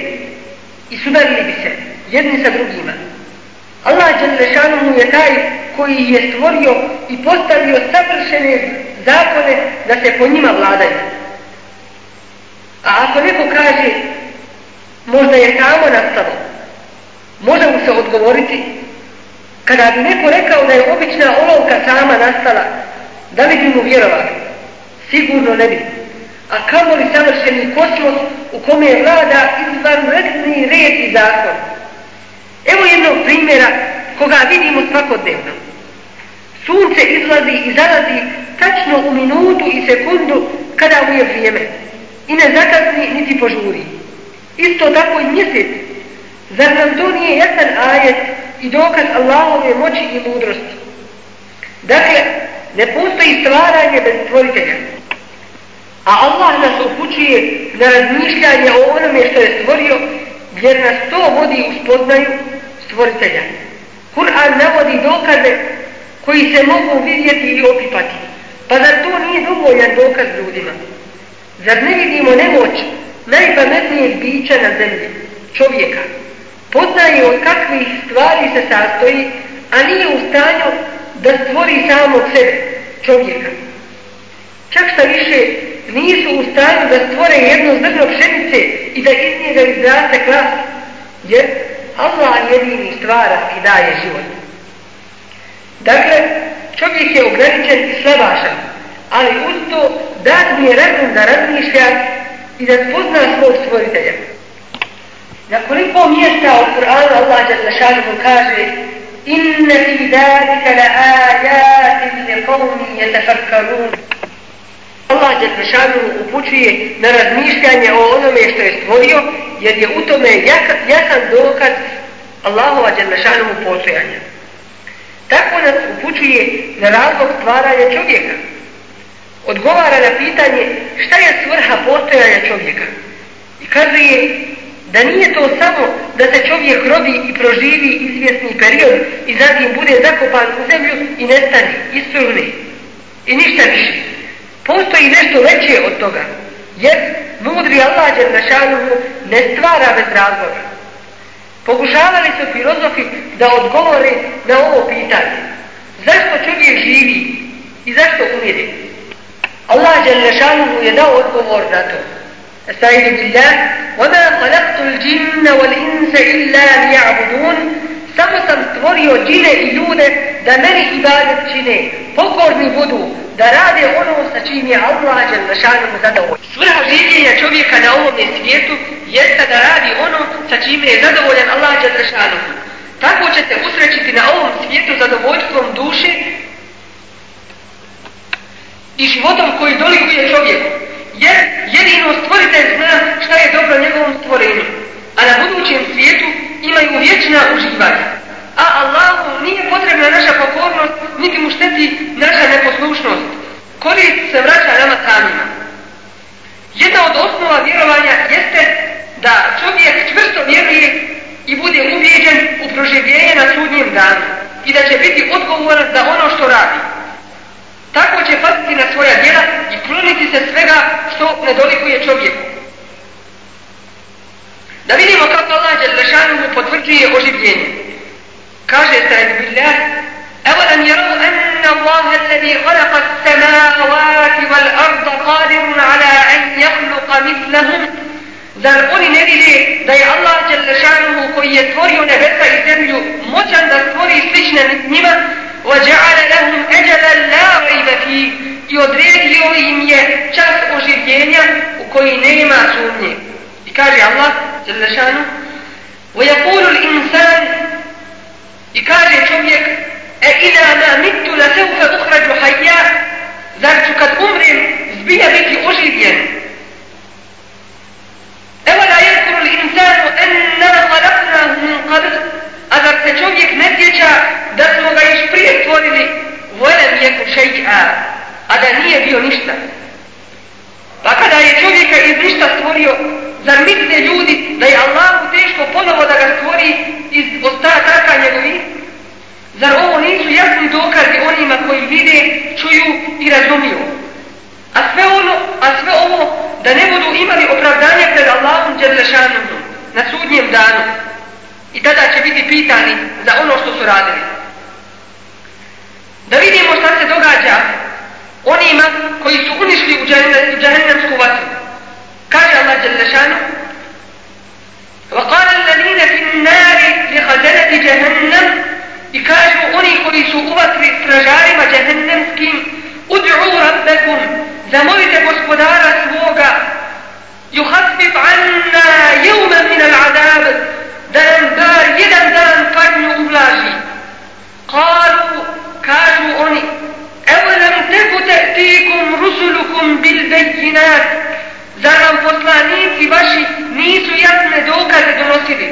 i sudarili bi se jedni sa drugima. Allah Đelešanu mu je taj koji je stvorio i postavio savršene zakone da se po njima vladaju. A ako neko kaže, možda je samo nastalo, može mu se odgovoriti kada bi neko rekao da je obična olovka sama nastala da li bi mu vjerovali sigurno ne bi a kamo li savršeni kosmos u kome je vlada izvanredni red i zakon evo jednog primjera koga vidimo svakodnevno sunce izlazi i zalazi tačno u minutu i sekundu kada mu je vrijeme i ne zakasni niti požuri isto tako i mjesec Zar nam to nije jasan ajet i dokaz Allahove moći i mudrosti? Dakle, ne postoji stvaranje bez stvoritelja. A Allah nas upućuje na razmišljanje o onome što je stvorio, jer nas to vodi u spoznaju stvoritelja. Kur'an navodi dokaze koji se mogu vidjeti ili opipati. Pa zar to nije dovoljan dokaz ljudima? Zar ne vidimo nemoć najpametnijeg bića na zemlji, čovjeka? poznaje od kakvih stvari se sastoji, a nije u stanju da stvori samo sebe, čovjeka. Čak šta više, nisu u stanju da stvore jedno zrno pšenice i da iz njega izraste klas, jer Allah jedini stvara i daje život. Dakle, čovjek je ograničen i slabašan, ali uz to dat mi je razum da razmišlja i da spozna svog stvoritelja. Na koliko mjesta u Kur'anu Allah Jalešanuhu kaže Inna fi dalika la ajatim li kovmi jetafakkarun Allah Jalešanuhu upućuje na razmišljanje o onome što je stvorio jer je u tome jak, jakan dokaz Allahova Jalešanuhu postojanja. Tako nas upućuje na razlog stvaranja čovjeka. Odgovara na pitanje šta je svrha postojanja čovjeka. I kazuje Da nije to samo da se čovjek rodi i proživi izvjesni period i zatim bude zakopan u zemlju i nestane, istruhne i ništa više. Postoji nešto veće od toga, jer mudri Allah Đerdašanuhu ne stvara bez razloga. Pokušavali su filozofi da odgovore na ovo pitanje. Zašto čovjek živi i zašto umiri? Allah Đerdašanuhu je dao odgovor za to. استعيذ بالله وما خلقت الجن والانس الا ليعبدون samo sam stvorio džine i ljude da meni i dalje čine, pokorni budu, da rade ono sa čim je Allah Đelešanom zadovoljen. Svrha življenja čovjeka na ovom svijetu jeste da radi ono sa čim je zadovoljen Allah Đelešanom. Tako će se usrećiti na ovom svijetu zadovoljstvom duše i životom koji dolikuje čovjeku jer jedino stvoritelj zna šta je dobro njegovom stvorenju, a na budućem svijetu imaju vječna uživanja. A Allahu nije potrebna naša pokornost, niti mu šteti naša neposlušnost. Korist se vraća nama samima. Jedna od osnova vjerovanja jeste da čovjek čvrsto vjeruje i bude ubijeđen u proživljenje na sudnjem danu i da će biti odgovoran za ono što radi. Tako će patiti na svoja djela i kloniti se svega što nedolikuje čovjeku. Da vidimo kako Allah Đelešanu mu potvrđuje oživljenje. Kaže se iz Biljar, Evo nam je rao enna Allahe sebi horaka samavati wal arda qadiru ala en jahluka mislahum Zar oni ne vide da je Allah Đelešanuhu koji je stvorio nebesa i zemlju moćan da stvori slične njima وَجَعَلَ لَهُمْ أَجَلًا لَا رَيْبَ فِيهِ i odredio im je čas oživljenja u koji nema sumnje. I kaže Allah Đelešanu وَيَقُولُ الْإِنسَانِ i kaže čovjek أَإِذَا مَا مِتُّ لَسَوْفَ أُخْرَجُ حَيَّا Zar ću kad umrem zbilja biti oživljen? Evala jezkuru l'insanu enna halakna hun qadr. A zar se čovjek ne sjeća da smo ga još prije stvorili volem jeku šeji'a, a da nije bio ništa. Pa kada je čovjeka iz ništa stvorio, zar misle ljudi da je Allahu teško ponovo da ga stvori iz ostataka njegovi? Zar ovo nisu jasni dokazi onima koji vide, čuju i razumiju? A sve, ono, a sve ovo da ne budu imali opravdanje pred Allahom Đerlešanom na sudnjem danu. I tada će biti pitani za ono što su radili. Da vidimo šta se događa onima koji su unišli u džahennemsku vatru. Kaže Allah Đerlešanom وَقَالَ الَّذِينَ فِي النَّارِ لِحَزَنَةِ جَهَنَّمْ I kažu oni koji su uvatri stražarima džahennemskim udju'u rabbekum da molite gospodara svoga yuhasbib anna jevman minal adab da nam da jedan dan kadnju ublaži kalu kažu oni evo nam teku te'tikum rusulukum bil bejjinat zar vam poslanici vaši nisu jasne dokaze donosili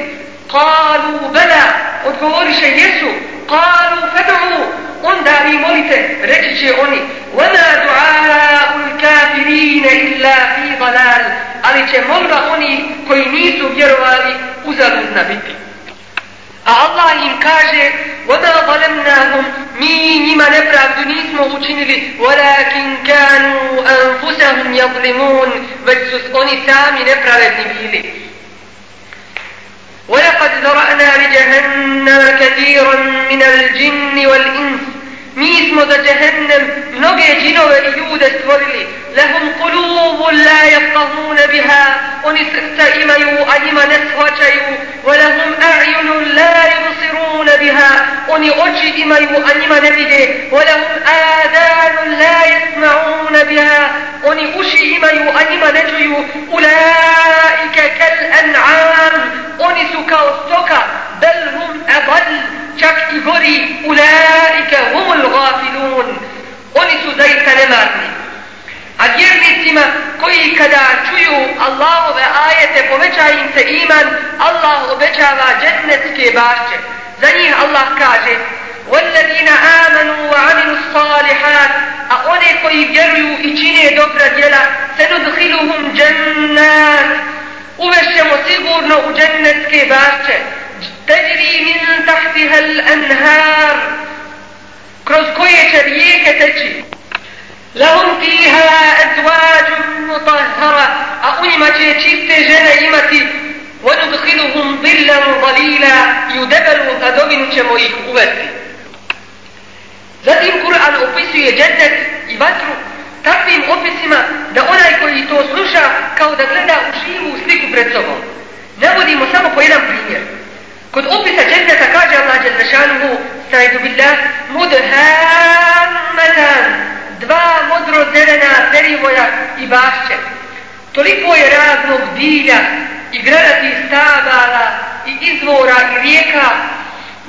kalu bela odgovoriše Jesu قالوا فدعوا onda vi molite, reći će oni وَنَا دُعَاءُ الْكَافِرِينَ إِلَّا فِي ضَلَالِ ali će molba oni koji nisu vjerovali uzaludna biti a Allah im kaže وَمَا ظَلَمْنَاهُمْ mi njima nepravdu nismo učinili وَلَكِنْ كَانُوا أَنْفُسَهُمْ يَظْلِمُونَ već su oni sami nepravedni bili ولقد ذرأنا لجهنم كثيرا من الجن والإنس Mi smo za džehennem mnoge džinove i ljude stvorili. Lehum kulubu la jeftahune biha. Oni srca imaju, a njima ne shvaćaju. Ve lehum a'junu la jusirune biha. Oni oči imaju, a njima ne vide. Ve lehum adanu la jesma'une biha. Oni uši imaju, a njima ne čuju. Ulaike kel an'am. Oni su kao stoka. Bel hum adal. Čak i gori. Ulaike humul الغافلون oni su zaista nemarni a vjernicima koji kada čuju Allahove ajete poveća im se iman Allah obećava džennetske bašće za njih Allah kaže وَالَّذِينَ آمَنُوا وَعَمِنُوا الصَّالِحَاتِ a one koji vjeruju i čine dobra djela سَنُدْخِلُهُمْ جَنَّاتِ uvešemo sigurno u džennetske bašće تَجْرِي مِنْ تَحْتِهَا الْأَنْهَارِ kroz koje će rijeke teći. Lahum tiha ezvađu mutahara, a u njima će čiste žene imati, vodu dhiduhum villamu valila i u debelu hladovinu ćemo ih uvesti. Zatim Kur'an opisuje džennet i vatru takvim opisima da onaj koji to sluša kao da gleda u živu sliku pred sobom. Navodimo samo po jedan primjer. Kod opisa džendeta kaže Allah Đelešanuhu استعيد بالله مدهامتان دوا مدرو زلنا فريويا إباشة toliko je raznog bilja i gradati stabala i izvora i rijeka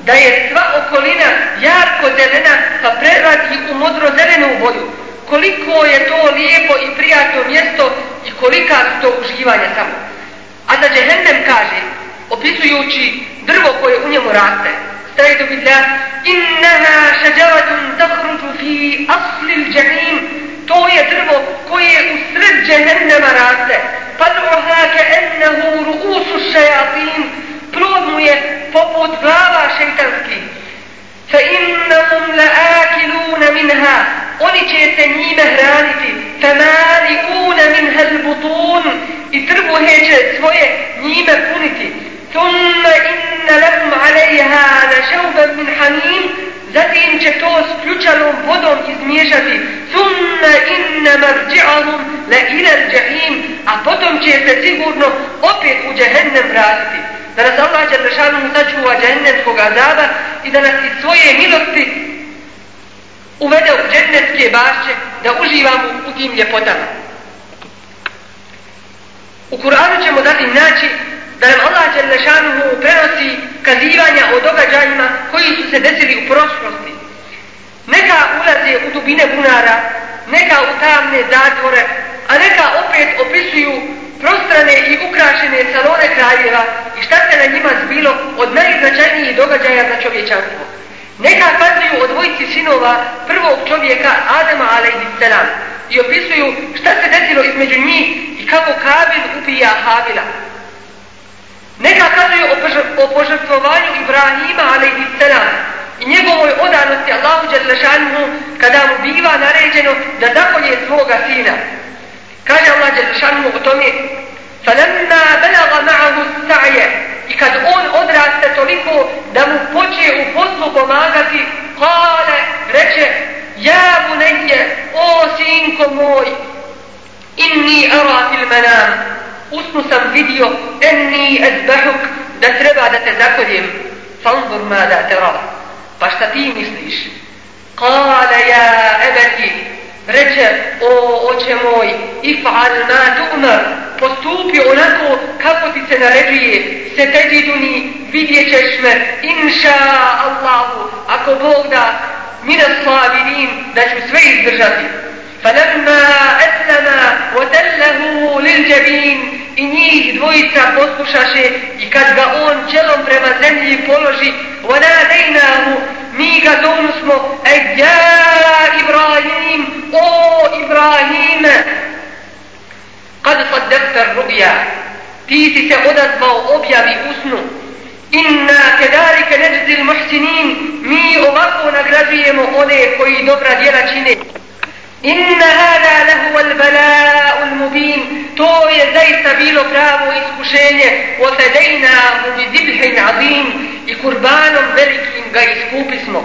da je sva okolina jako zelena pa prevadi u modro zelenu boju. Koliko je to lijepo i prijatno mjesto i kolika su to uživanja samo. A da Džehendem kaže, opisujući drvo koje u njemu raste, استعيد بالله إنها شجرة تخرج في أصل الجحيم تو يترب كوي أسرد جهنم راسة طلعها كأنه رؤوس الشياطين برومية فقط غابة شيطانسكي فإنهم لآكلون منها oni će se njime hraniti temali une minhel butun i trbuhe će svoje njime puniti ثم إن لهم عليها لشوبا من حميم zatim će to s ključanom vodom izmiješati thumma inna marđi'ahum la ila l'đahim a potom će se sigurno opet u džehennem vratiti da nas Allah će lešanom sačuva džehennemskog azaba i da nas iz svoje milosti uvede u džennetske bašće da uživamo u tim ljepotama u Kur'anu ćemo dati naći da nam Allah Čelešanuhu prenosi kazivanja o događajima koji su se desili u prošlosti. Neka ulaze u dubine bunara, neka u tamne zatvore, a neka opet opisuju prostrane i ukrašene salone kraljeva i šta se na njima zbilo od najznačajnijih događaja za čovječanstvo. Neka kazuju o dvojici sinova prvog čovjeka Adama a.s. i opisuju šta se desilo između njih i kako Kabil ubija Habila. Neka kaže o požrtvovanju Ibrahima, ali i selam, i njegovoj odanosti Allahu Đerlešanu, kada mu biva naređeno da zapolje svoga sina. Kaže Allah Đerlešanu o tome, فَلَمَّا بَلَغَ مَعَهُ سَعْيَ I kad on odraste toliko da mu poče u poslu pomagati, kale, reče, ja mu neđe, o sinko moj, inni ara fil manam, usnu sam vidio enni ezbehuk da treba da te zakoljem fanzur ma da te ra pa šta ti misliš kala ja ebeti reče o oče moj ifal ma tu'mar postupi onako kako ti se naređuje se teđi duni vidjet ćeš me inša Allahu ako Bog da mi da slavi da ću sve izdržati Falamma aslama wa tallahu lil jabin i njih dvojica poslušaše i kad ga on čelom prema zemlji položi وَنَادَيْنَاهُ Mi ga zovnu smo Eja Ibrahim, o Ibrahime Kad saddekta rubija Ti si se odazvao objavi usnu Inna kedarike neđzil muhsinin Mi ovako nagrađujemo one koji dobra djela čine Inna hada lehu al bala un mubin. To je zaista bilo pravo iskušenje. Wa fedejna mu bi zibhin azim. I kurbanom velikim ga iskupismo.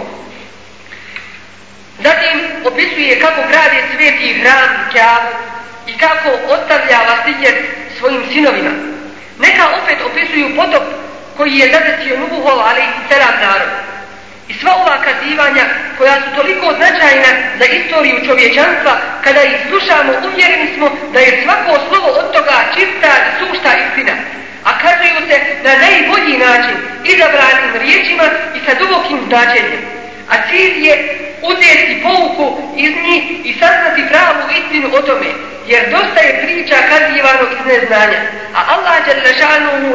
Zatim opisuje kako grade sveti hram kjavu i kako ostavlja vasiljet svojim sinovima. Neka opet opisuju potop koji je zadesio Nubuhov, ali i celan narod. I sva ova kazivanja koja su toliko značajna za istoriju čovječanstva, kada ih slušamo, uvjereni smo da je svako slovo od toga čista i sušta istina. A kazuju se na najbolji način, izabranim riječima i sa dubokim značenjem. A cilj je uzeti pouku iz njih i saznati pravu istinu o tome, jer dosta je priča kazivano iz neznanja, a Allah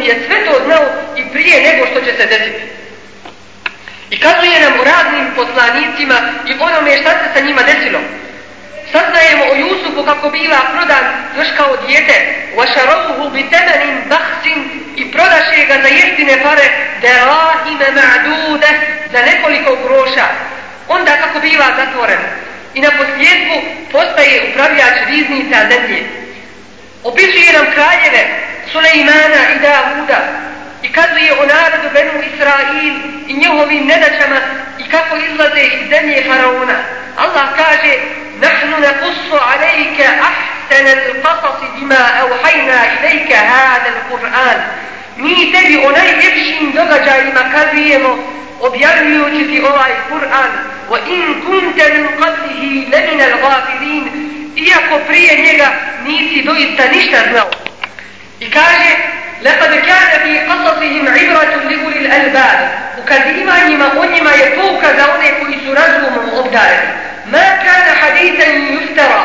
je sve to znao i prije nego što će se desiti. I kazuje nam o raznim poslanicima i onome šta se sa njima desilo. Saznajemo o Jusufu kako bila prodan još kao djete. Vašarovuhu bi temenim bahsin i prodaše ga za jeftine pare dela ime ma'dude za nekoliko groša. Onda kako bila zatvoren. I na posljedku postaje upravljač riznica zemlje. Opišuje nam kraljeve Sulejmana i Davuda, i kazuje o narodu Benu Israil i njehovim nedaćama i kako izlaze iz zemlje Faraona. Allah kaže Nahnu ne kusu alejke ahsene lkasasi bima evhajna ilajke hada l-Quran. Mi tebi o najljepšim događajima kazujemo objavljujući ti ovaj Kur'an. Wa in kunte min qablihi lemina l-gafirin. Iako prije njega nisi doista ništa znao. I kaže, lekad kjada bi kasasihim ibratu liguli l'albab. Ukaziva njima, on njima je pouka za one koji su razumom obdareni. Ma kana haditha yuftara.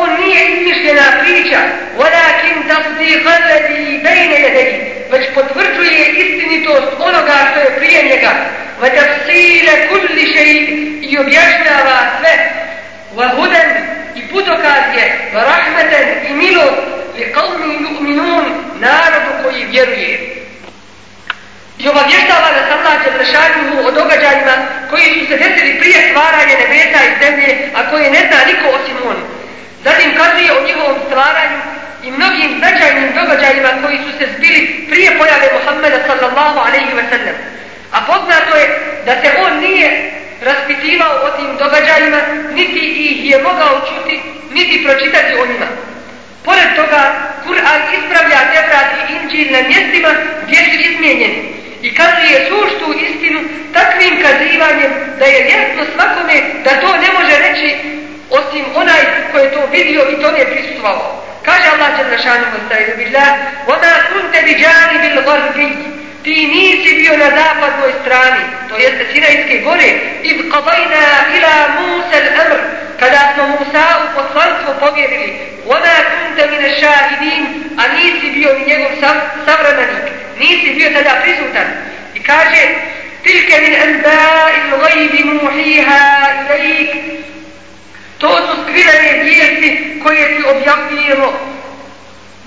On nije izmišljena priča, walakin tafziqa ladi bejne jedeji. Već potvrđuje istinitost onoga što je prije njega. Va tafsile kulli šeit i objašnjava sve. Va hudan i putokaz je, va rahmeten i milost je kaunu ju'minun narodu koji vjeruje. I obavještava da sam lađe vršanju o događajima koji su se desili prije stvaranja nebeta i zemlje, a koje ne zna niko osim on. Zatim kazuje o njihovom stvaranju i mnogim značajnim događajima koji su se zbili prije pojave Muhammeda sallallahu alaihi wa sallam. A poznato je da se on nije raspitivao o tim događajima, niti ih je mogao čuti, niti pročitati o njima. Pored toga, Kur'an ispravlja Tevrat i Inđil na mjestima gdje su izmijenjeni i kazuje suštu istinu takvim kazivanjem da je jasno svakome da to ne može reći osim onaj koji je to vidio i to ne prisutovao. Kaže Allah Čezrašanu Mustaizu Billah, وَمَا كُنْتَ بِجَانِ بِالْغَرْبِيِّ ti nisi bio na zapadnoj strani, to jeste Sinajske gore, iz qadajna ila Musel Amr, kada smo Musa u poslanstvo povjerili, وَمَا كُنْتَ مِنَ شَاهِدِينَ A nisi bio ni njegov sav, savremenik, nisi bio tada prisutan. I kaže, تِلْكَ مِنْ أَنْبَاءِ الْغَيْبِ مُحِيهَا إِلَيْكَ To su skrivene vijesti koje ti objavljujemo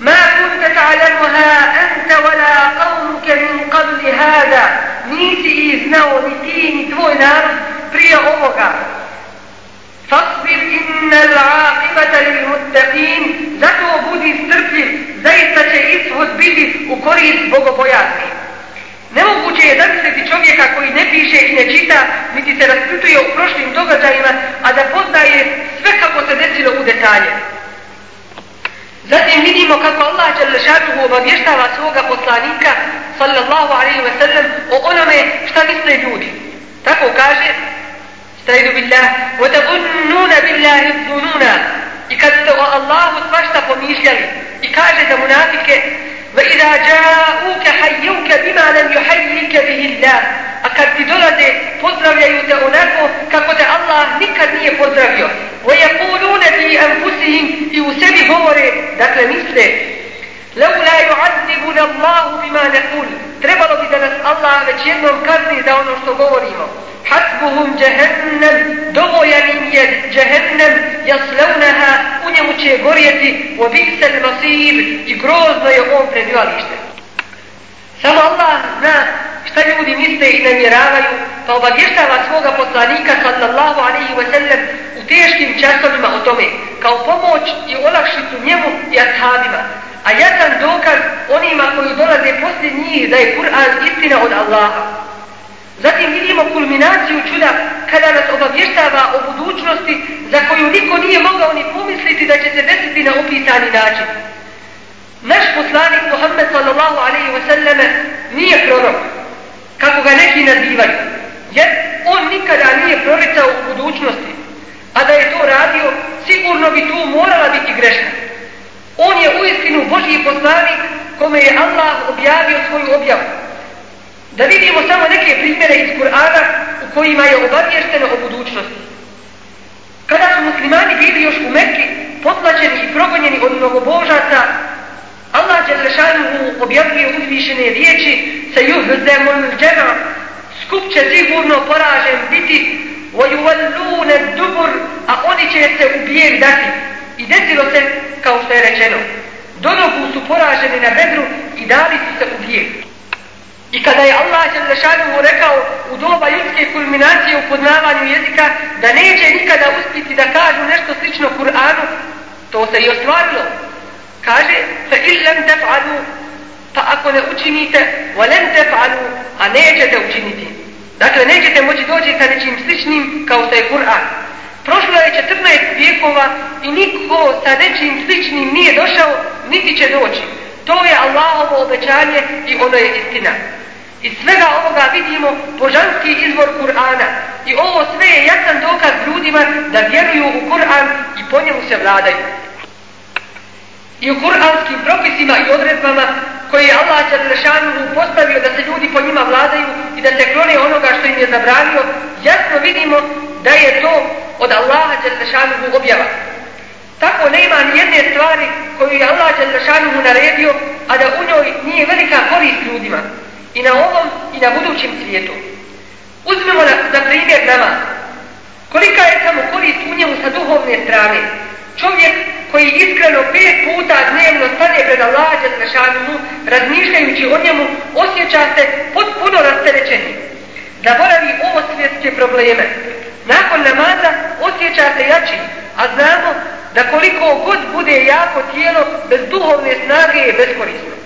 ما كنت تعلمها أنت ولا قومك من قبل هذا نيسي إذنو نتيني تفوي نار بري أمك فاصبر إن العاقبة للمتقين زتو بودي استرفل زيت تشئيس هزبيدي وكريس بوغو بوياتي Nemoguće je zamisliti čovjeka koji ne piše i ne čita, niti se raspituje u prošlim događajima, a da poznaje sve kako se desilo u detalje. Zatim vidimo kako Allah Čeljšanuhu obavještava svoga poslanika sallallahu alaihi wa sallam o onome šta misle ljudi. Tako kaže Stajdu billah وَتَبُنُّونَ بِاللَّهِ الظُّنُونَ I kad ste o Allahu svašta pomišljali i kaže za munafike فإذا جاءوك حيوك بما لم يحييك به الله أكد دولد فضرب يتعونك كقد الله نكد نية فضرب ويقولون في أنفسهم يوسبي هوري دكلا مثله لو لا يعذبنا الله بما نقول تربلو بدنس الله لكي ينم كرني دونو شتو حسبهم جهنم دغوين جهنم يصلونها unjemu će gorjeti u obisel nosib i grozno je on prebivalište. Samo Allah zna šta ljudi misle i namjeravaju, pa obavještava svoga poslanika sallallahu alaihi wa sallam u teškim časovima o tome, kao pomoć i olakšicu njemu i ashabima. A jasan dokaz onima koji dolaze poslije njih da je Kur'an istina od Allaha. Zatim vidimo kulminaciju čuda kada nas obavještava o budućnosti za koju niko nije mogao ni pomisliti da će se desiti na upisani način. Naš poslanik Muhammed sallallahu alaihi wa sallame nije prorok, kako ga neki nazivaju, jer on nikada nije proricao u budućnosti, a da je to radio, sigurno bi tu morala biti greška. On je uistinu Božji poslanik kome je Allah objavio svoju objavu. Da vidimo samo neke primjere iz Kur'ana u kojima je obavješteno o budućnosti. Kada su muslimani bili još u Mekki, potlačeni i progonjeni od mnogobožaca, Allah Đelešanuhu objavljuje uzvišene riječi sa juhzemun džema, skup će sigurno poražen biti, vojuvallune dubur, a oni će se u bijeg dati. I desilo se, kao što je rečeno, donogu su poraženi na bedru i dali su se u bijeg. I kada je Allah Đelešanu mu rekao u doba ljudske kulminacije u poznavanju jezika da neće nikada uspiti da kažu nešto slično Kur'anu, to se i ostvarilo. Kaže, fa illam tef'alu, pa ako ne učinite, wa lem tef'alu, a nećete učiniti. Dakle, nećete moći doći sa nečim sličnim kao što je Kur'an. Prošlo je 14 vijekova i niko sa nečim sličnim nije došao, niti će doći. To je Allahovo obećanje i ono je istina. Iz svega ovoga vidimo božanski izvor Kur'ana i ovo sve je jasan dokaz ljudima da vjeruju u Kur'an i po njemu se vladaju. I u kur'anskim propisima i odredbama koje je Allah Čadršanu postavio da se ljudi po njima vladaju i da se klone onoga što im je zabranio, jasno vidimo da je to od Allaha Čadršanu objava. Tako nema nijedne stvari koju je Allah Čadršanu naredio, a da u njoj nije velika korist ljudima i na ovom i na budućim svijetu. Uzmimo na, za primjer nama. Kolika je samo korist u njemu sa duhovne strane? Čovjek koji iskreno pet puta dnevno stane pred Allahđa Zrašanimu, razmišljajući o njemu, osjeća se potpuno rasterečenim. Zaboravi ovo svjetske probleme. Nakon namaza osjeća se jači, a znamo da koliko god bude jako tijelo, bez duhovne snage je beskorisno.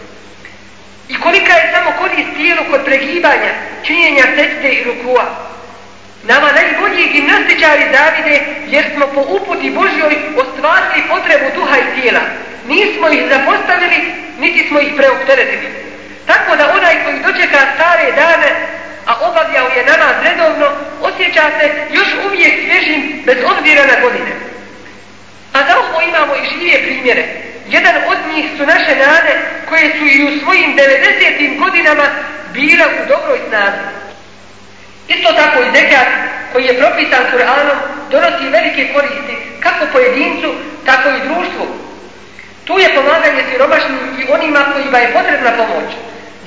I kolika je samo korist tijelu kod pregibanja, činjenja sečde i rukua. Nama najbolji gimnastičari zavide jer smo po uputi Božjoj ostvarili potrebu duha i tijela. Nismo ih zapostavili, niti smo ih preopteretili. Tako da onaj koji dočeka stare dane, a obavljao je nama redovno, osjeća se još uvijek svježim bez obzira na godine. A za ovo imamo i živije primjere jedan od njih su naše nade koje su i u svojim 90. godinama bile u dobroj snazi. Isto tako i zekat koji je propisan Kur'anom donosi velike koristi kako pojedincu, tako i društvu. Tu je pomaganje siromašnim i onima kojima je potrebna pomoć.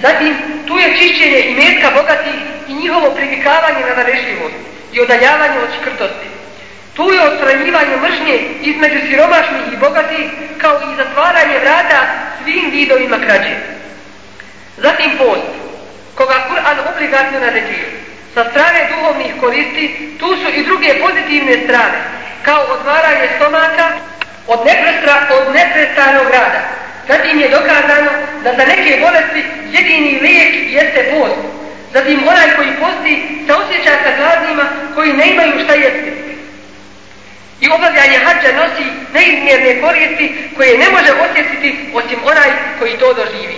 Zatim, tu je čišćenje i metka bogatih i njihovo privikavanje na narešljivost i odaljavanje od škrtosti. Tu je odstranjivanje mržnje između siromašnih i bogatih, kao i zatvaranje vrata svim vidovima krađe. Zatim post, koga Kur'an obligatno naređuje. Sa strane duhovnih koristi, tu su i druge pozitivne strane, kao odvaranje stomaka od, od neprestanog rada. Zatim je dokazano da za neke bolesti jedini lijek jeste post. Zatim onaj koji posti se osjeća sa gladnima koji ne imaju šta jeste I obavljanje hađa nosi neizmjerne koristi koje ne može osjetiti osim onaj koji to doživi.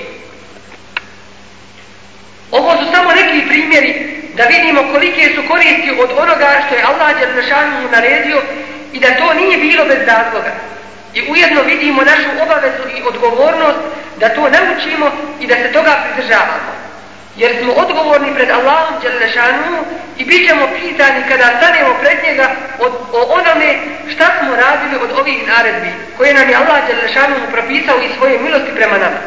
Ovo su samo neki primjeri da vidimo kolike su koristi od onoga što je Allah Đerbrešanu naredio i da to nije bilo bez razloga. I ujedno vidimo našu obavezu i odgovornost da to naučimo i da se toga pridržavamo jer smo odgovorni pred Allahom Đelešanu i bit ćemo pitani kada stanemo pred njega od, o onome šta smo radili od ovih naredbi koje nam je Allah Đelešanu propisao i svoje milosti prema nama.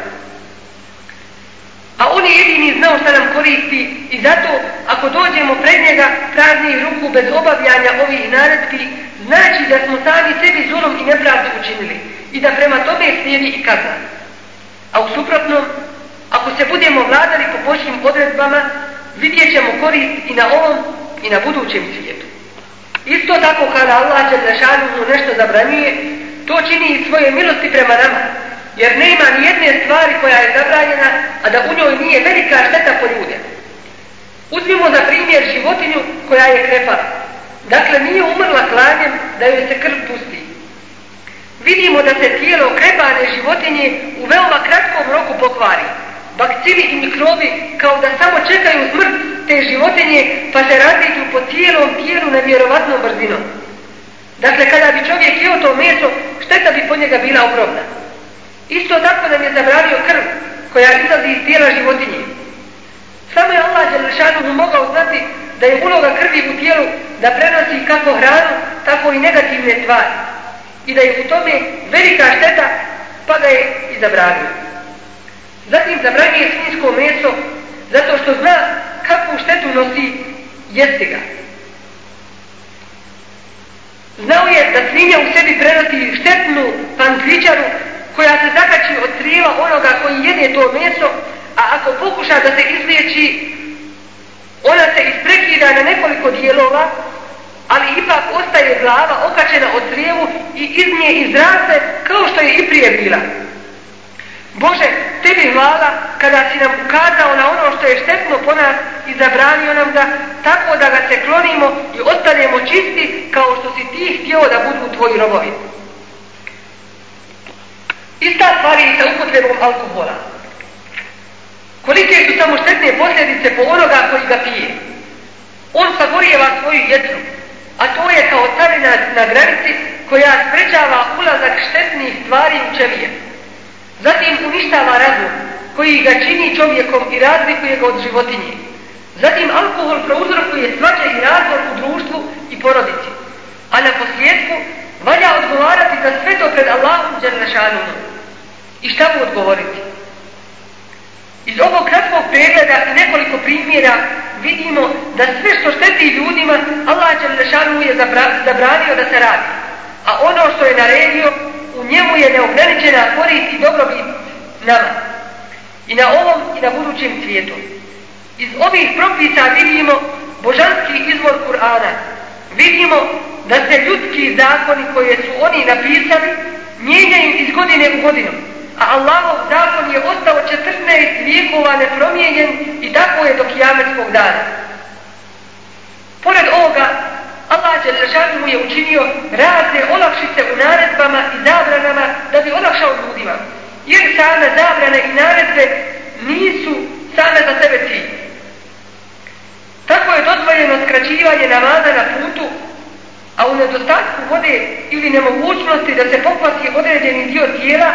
A on je jedini znao šta nam koristi i zato ako dođemo pred njega praznih ruku bez obavljanja ovih naredbi, znači da smo sami sebi zulom i nepravdu učinili i da prema tome slijedi i kazna. A u suprotnom, ako se budemo vladali po Božjim odredbama, vidjet ćemo korist i na ovom i na budućem svijetu. Isto tako kada Allah će na šanuhu nešto zabranije, to čini i svoje milosti prema nama, jer nema nijedne stvari koja je zabranjena, a da u njoj nije velika šteta po ljude. Uzmimo za primjer životinju koja je krepala. Dakle, nije umrla klanjem da joj se krv pusti. Vidimo da se tijelo krepane životinje u veoma kratkom roku pokvari. Bakcili i mikrobi kao da samo čekaju smrt te životinje pa se razlijedu po cijelom tijelu nevjerovatnom brzinom. Dakle, kada bi čovjek jeo to meso, šteta bi po njega bila ogromna. Isto tako nam je zabranio krv koja izlazi iz tijela životinje. Samo je Allah Đelšanu mogao znati da je uloga krvi u tijelu da prenosi kako hranu, tako i negativne tvari. I da je u tome velika šteta pa ga je i zabranio. Zatim zabranjuje svinjsko meso zato što zna kakvu štetu nosi jeste ga. Znao je da svinja u sebi prenosi štetnu pangličaru koja se zakači od crijeva onoga koji jede to meso, a ako pokuša da se izliječi, ona se isprekida na nekoliko dijelova, ali ipak ostaje glava okačena od crijevu i iz nje izraste kao što je i prije bila. Bože, tebi hvala kada si nam ukazao na ono što je štetno po nas i zabranio nam da tako da ga se klonimo i ostanemo čisti kao što si ti htio da budu tvoji robovi. Ista stvar je i sa upotrebom alkohola. Kolike su samo štetne posljedice po onoga koji ga pije? On sagorijeva svoju jetru, a to je kao carina na granici koja sprečava ulazak štetnih stvari u čevijetu. Zatim uništava razum koji ga čini čovjekom i razlikuje ga od životinje. Zatim alkohol prouzrokuje svađe i razlog u društvu i porodici. A na posljedku valja odgovarati za sve to pred Allahom Đernašanom. I šta mu odgovoriti? Iz ovog kratkog pregleda i nekoliko primjera vidimo da sve što šteti ljudima Allah Đernašanom je zabranio da se radi. A ono što je naredio u njemu je neograničena korist i dobrobit nama. I na ovom i na budućem svijetu. Iz ovih propisa vidimo božanski izvor Kur'ana. Vidimo da se ljudski zakoni koje su oni napisali mijenjaju iz godine u godinu. A Allahov zakon je ostao 14 vijekova nepromijenjen i tako je do kijametskog dana. Pored ovoga, Allah Đelešanu mu je učinio razne olakšice u naredbama i zabranama da bi olakšao ljudima. Jer same zabrane i naredbe nisu same za sebe cilj. Tako je dozvoljeno skraćivanje namaza na putu, a u nedostatku vode ili nemogućnosti da se pokvasi određeni dio tijela,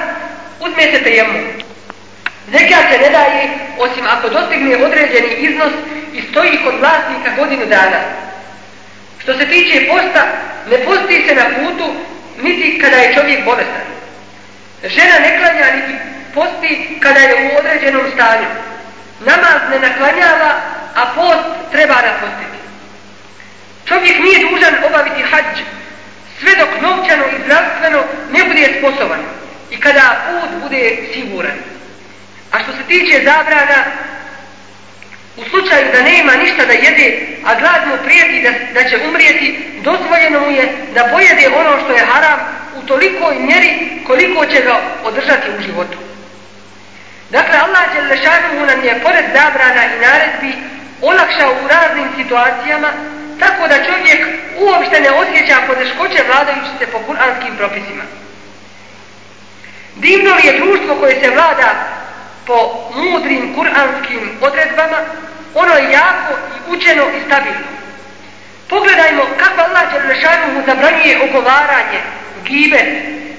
uzmete tejemu. Zekija se ne daje, osim ako dostigne određeni iznos i stoji kod vlasnika godinu dana. Što se tiče posta, ne posti se na putu niti kada je čovjek bolestan. Žena ne klanja niti posti kada je u određenom stanju. Namaz ne naklanjava, a post treba da postiti. Čovjek nije dužan obaviti hađ, sve dok novčano i zdravstveno ne bude sposoban i kada put bude siguran. A što se tiče zabrana, u slučaju da nema ništa da jede, a glad mu prijeti da, da će umrijeti, dozvoljeno mu je da pojede ono što je haram u tolikoj mjeri koliko će ga održati u životu. Dakle, Allah Đelešanuhu nam je pored zabrana i naredbi olakšao u raznim situacijama tako da čovjek uopšte ne osjeća podeškoće vladajući se po kuranskim propisima. Divno li je društvo koje se vlada po mudrim kuranskim odredbama, ono je jako i učeno i stabilno. Pogledajmo kako Allah Čerlešanuhu zabranjuje ogovaranje, gibe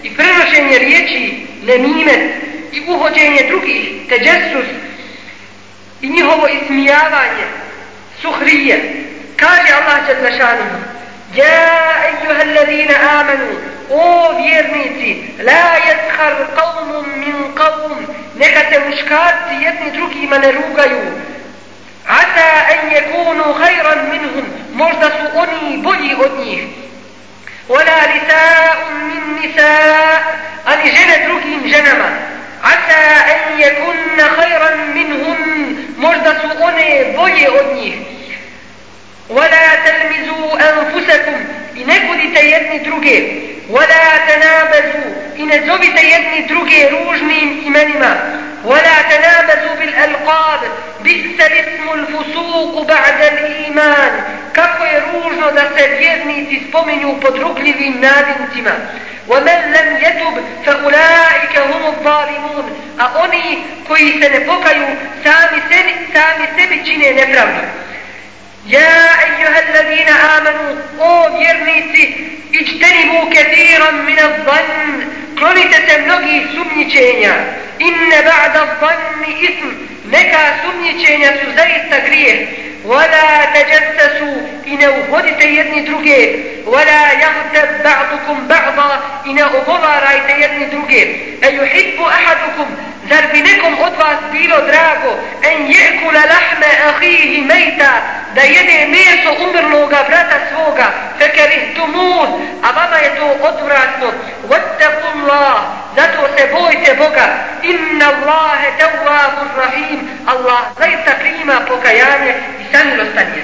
i prenošenje riječi nemimet i uhođenje drugih, te džesus i njihovo ismijavanje, suhrije. Kaže Allah Čerlešanuhu, يا أيها الذين آمنوا O vjernici, la jeshar qavmum min qavm, neka se muškarci jedni drugima ne rugaju. Ata en jekunu hajran minhum, možda su oni bolji od njih. Wala nisa'un min nisa', ali žene drugim ženama. Ata en jekunna hajran minhum, možda su one bolje od njih. وَلَا تَلْمِزُوا أَنْفُسَكُمْ I ne budite jedni druge. وَلَا تَنَابَزُوا I ne zovite jedni druge ružnim imenima. وَلَا تَنَابَزُوا بِالْأَلْقَابِ بِسَ لِسْمُ الْفُسُوقُ بَعْدَ الْإِيمَانِ Kako je ružno da se vjernici spominju pod rukljivim nadincima. وَمَنْ لَمْ يَتُبْ فَأُلَائِكَ هُمُ الظَّالِمُونَ A oni koji se ne pokaju sami sebi, sami sebi čine nepravdu. يا أيها الذين آمنوا او vjernici اجتنبوا كثيرا من الظن klonite mnogi sumnjičenja inne ba'da الظن ism neka sumnjičenja su zaista grijeh وَلَا تَجَسَّسُوا i ne uhodite jedni druge وَلَا يَهُتَ بَعْضُكُمْ بَعْضَ i ne ogovarajte jedni druge اَيُحِبُ أَحَدُكُمْ zar bi nekom od vas bilo drago اَنْ يَكُلَ لَحْمَ أَخِيهِ مَيْتَ da jede meso umrloga brata svoga فَكَرِهْتُمُونَ a vama je to odvratno وَتَّقُ اللَّهِ zato se bojte Boga إِنَّ اللَّهَ تَوَّهُ الرَّحِيمُ Allah zaista prijima pokajanje i stanilo stanje.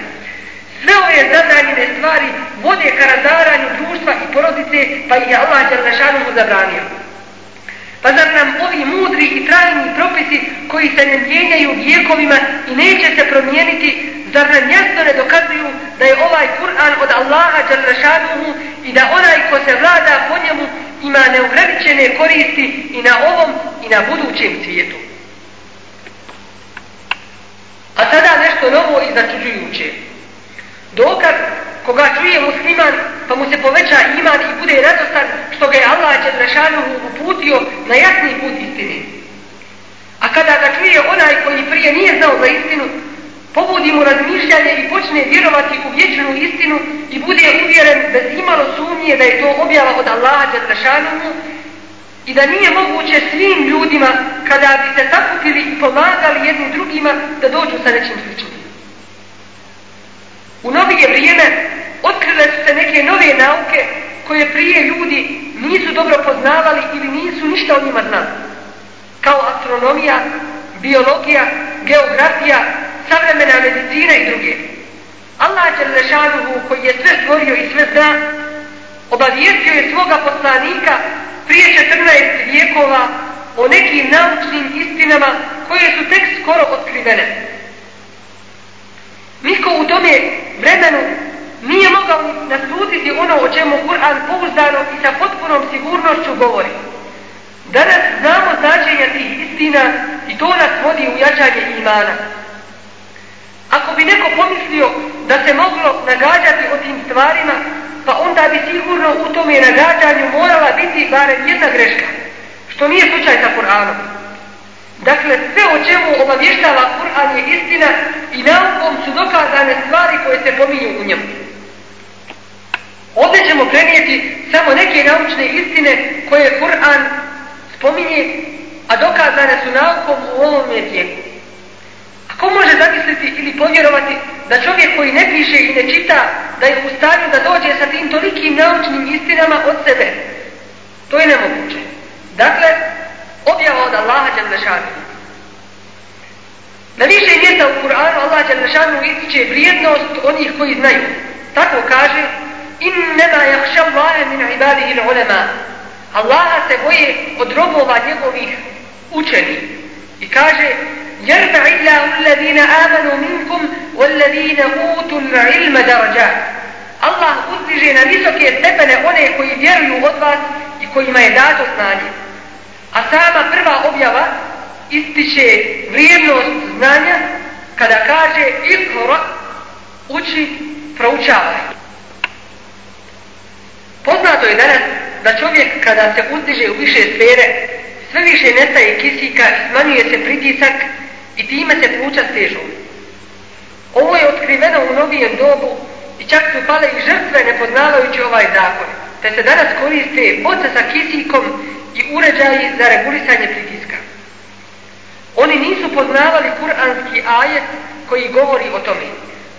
Sve ove zadanjene stvari vode ka razaranju društva i porodice, pa ih je Allah Đalešanu mu zabranio. Pa zar nam ovi mudri i trajni propisi koji se ne mijenjaju vijekovima i neće se promijeniti, zar nam jasno ne dokazuju da je ovaj Kur'an od Allaha Đalešanuhu i da onaj ko se vlada po njemu ima neograničene koristi i na ovom i na budućem svijetu a tada nešto novo i začuđujuće. Dokad koga čuje musliman, pa mu se poveća iman i bude radostan što ga je Allah će zrašanu uputio na jasni put istine. A kada ga čuje onaj koji prije nije znao za istinu, pobudi mu razmišljanje i počne vjerovati u vječnu istinu i bude uvjeren bez imalo sumnije da je to objava od Allaha Đerdašanomu i da nije moguće svim ljudima kada bi se zakupili i pomagali jednim drugima da dođu sa nečim sličnim. U novije vrijeme otkrile su se neke nove nauke koje prije ljudi nisu dobro poznavali ili nisu ništa o njima znali. Kao astronomija, biologija, geografija, savremena medicina i druge. Allah će lešanuhu koji je sve stvorio i sve zna, obavijestio je svoga poslanika prije 14 vijekova o nekim naučnim istinama koje su tek skoro otkrivene. Niko u tome vremenu nije mogao nasluditi ono o čemu Kur'an pouzdano i sa potpunom sigurnošću govori. Danas znamo značenja tih istina i to nas vodi u jačanje imana. Ako bi neko pomislio da se moglo nagađati o tim stvarima, pa onda bi sigurno u tome nagađanju morala biti barem jedna greška, što nije slučaj sa Kur'anom. Dakle, sve o čemu obavještava Kur'an je istina i naukom su dokazane stvari koje se pominju u njemu. Ovdje ćemo prenijeti samo neke naučne istine koje Kur'an spominje, a dokazane su naukom u ovom vijeku. Ko može zamisliti ili povjerovati da čovjek koji ne piše i ne čita, da je u stanju da dođe sa tim tolikim naučnim istinama od sebe? To je nemoguće. Dakle, objava od Allaha Đalešanu. Na više mjesta u Kur'anu Allaha Đalešanu ističe vrijednost onih koji znaju. Tako kaže, Innama jahša Allahe min ibadihi l'ulema. Allaha se boje od robova njegovih učenih. I kaže, jerba illa ulladina amanu minkum, ulladina utul ilma darja. Allah uzdiže na visoke stepene one koji vjeruju od vas i kojima je dato znanje. A sama prva objava ističe vrijednost znanja kada kaže ikhra, uči, proučavaj. Poznato je danas da čovjek kada se uzdiže u više sfere sve više nestaje kisika, smanjuje se pritisak i time se pluća stežu. Ovo je otkriveno u novijem dobu i čak su pale i žrtve nepoznavajući ovaj zakon, te se danas koriste boca sa kisikom i uređaji za regulisanje pritiska. Oni nisu poznavali kuranski ajet koji govori o tome.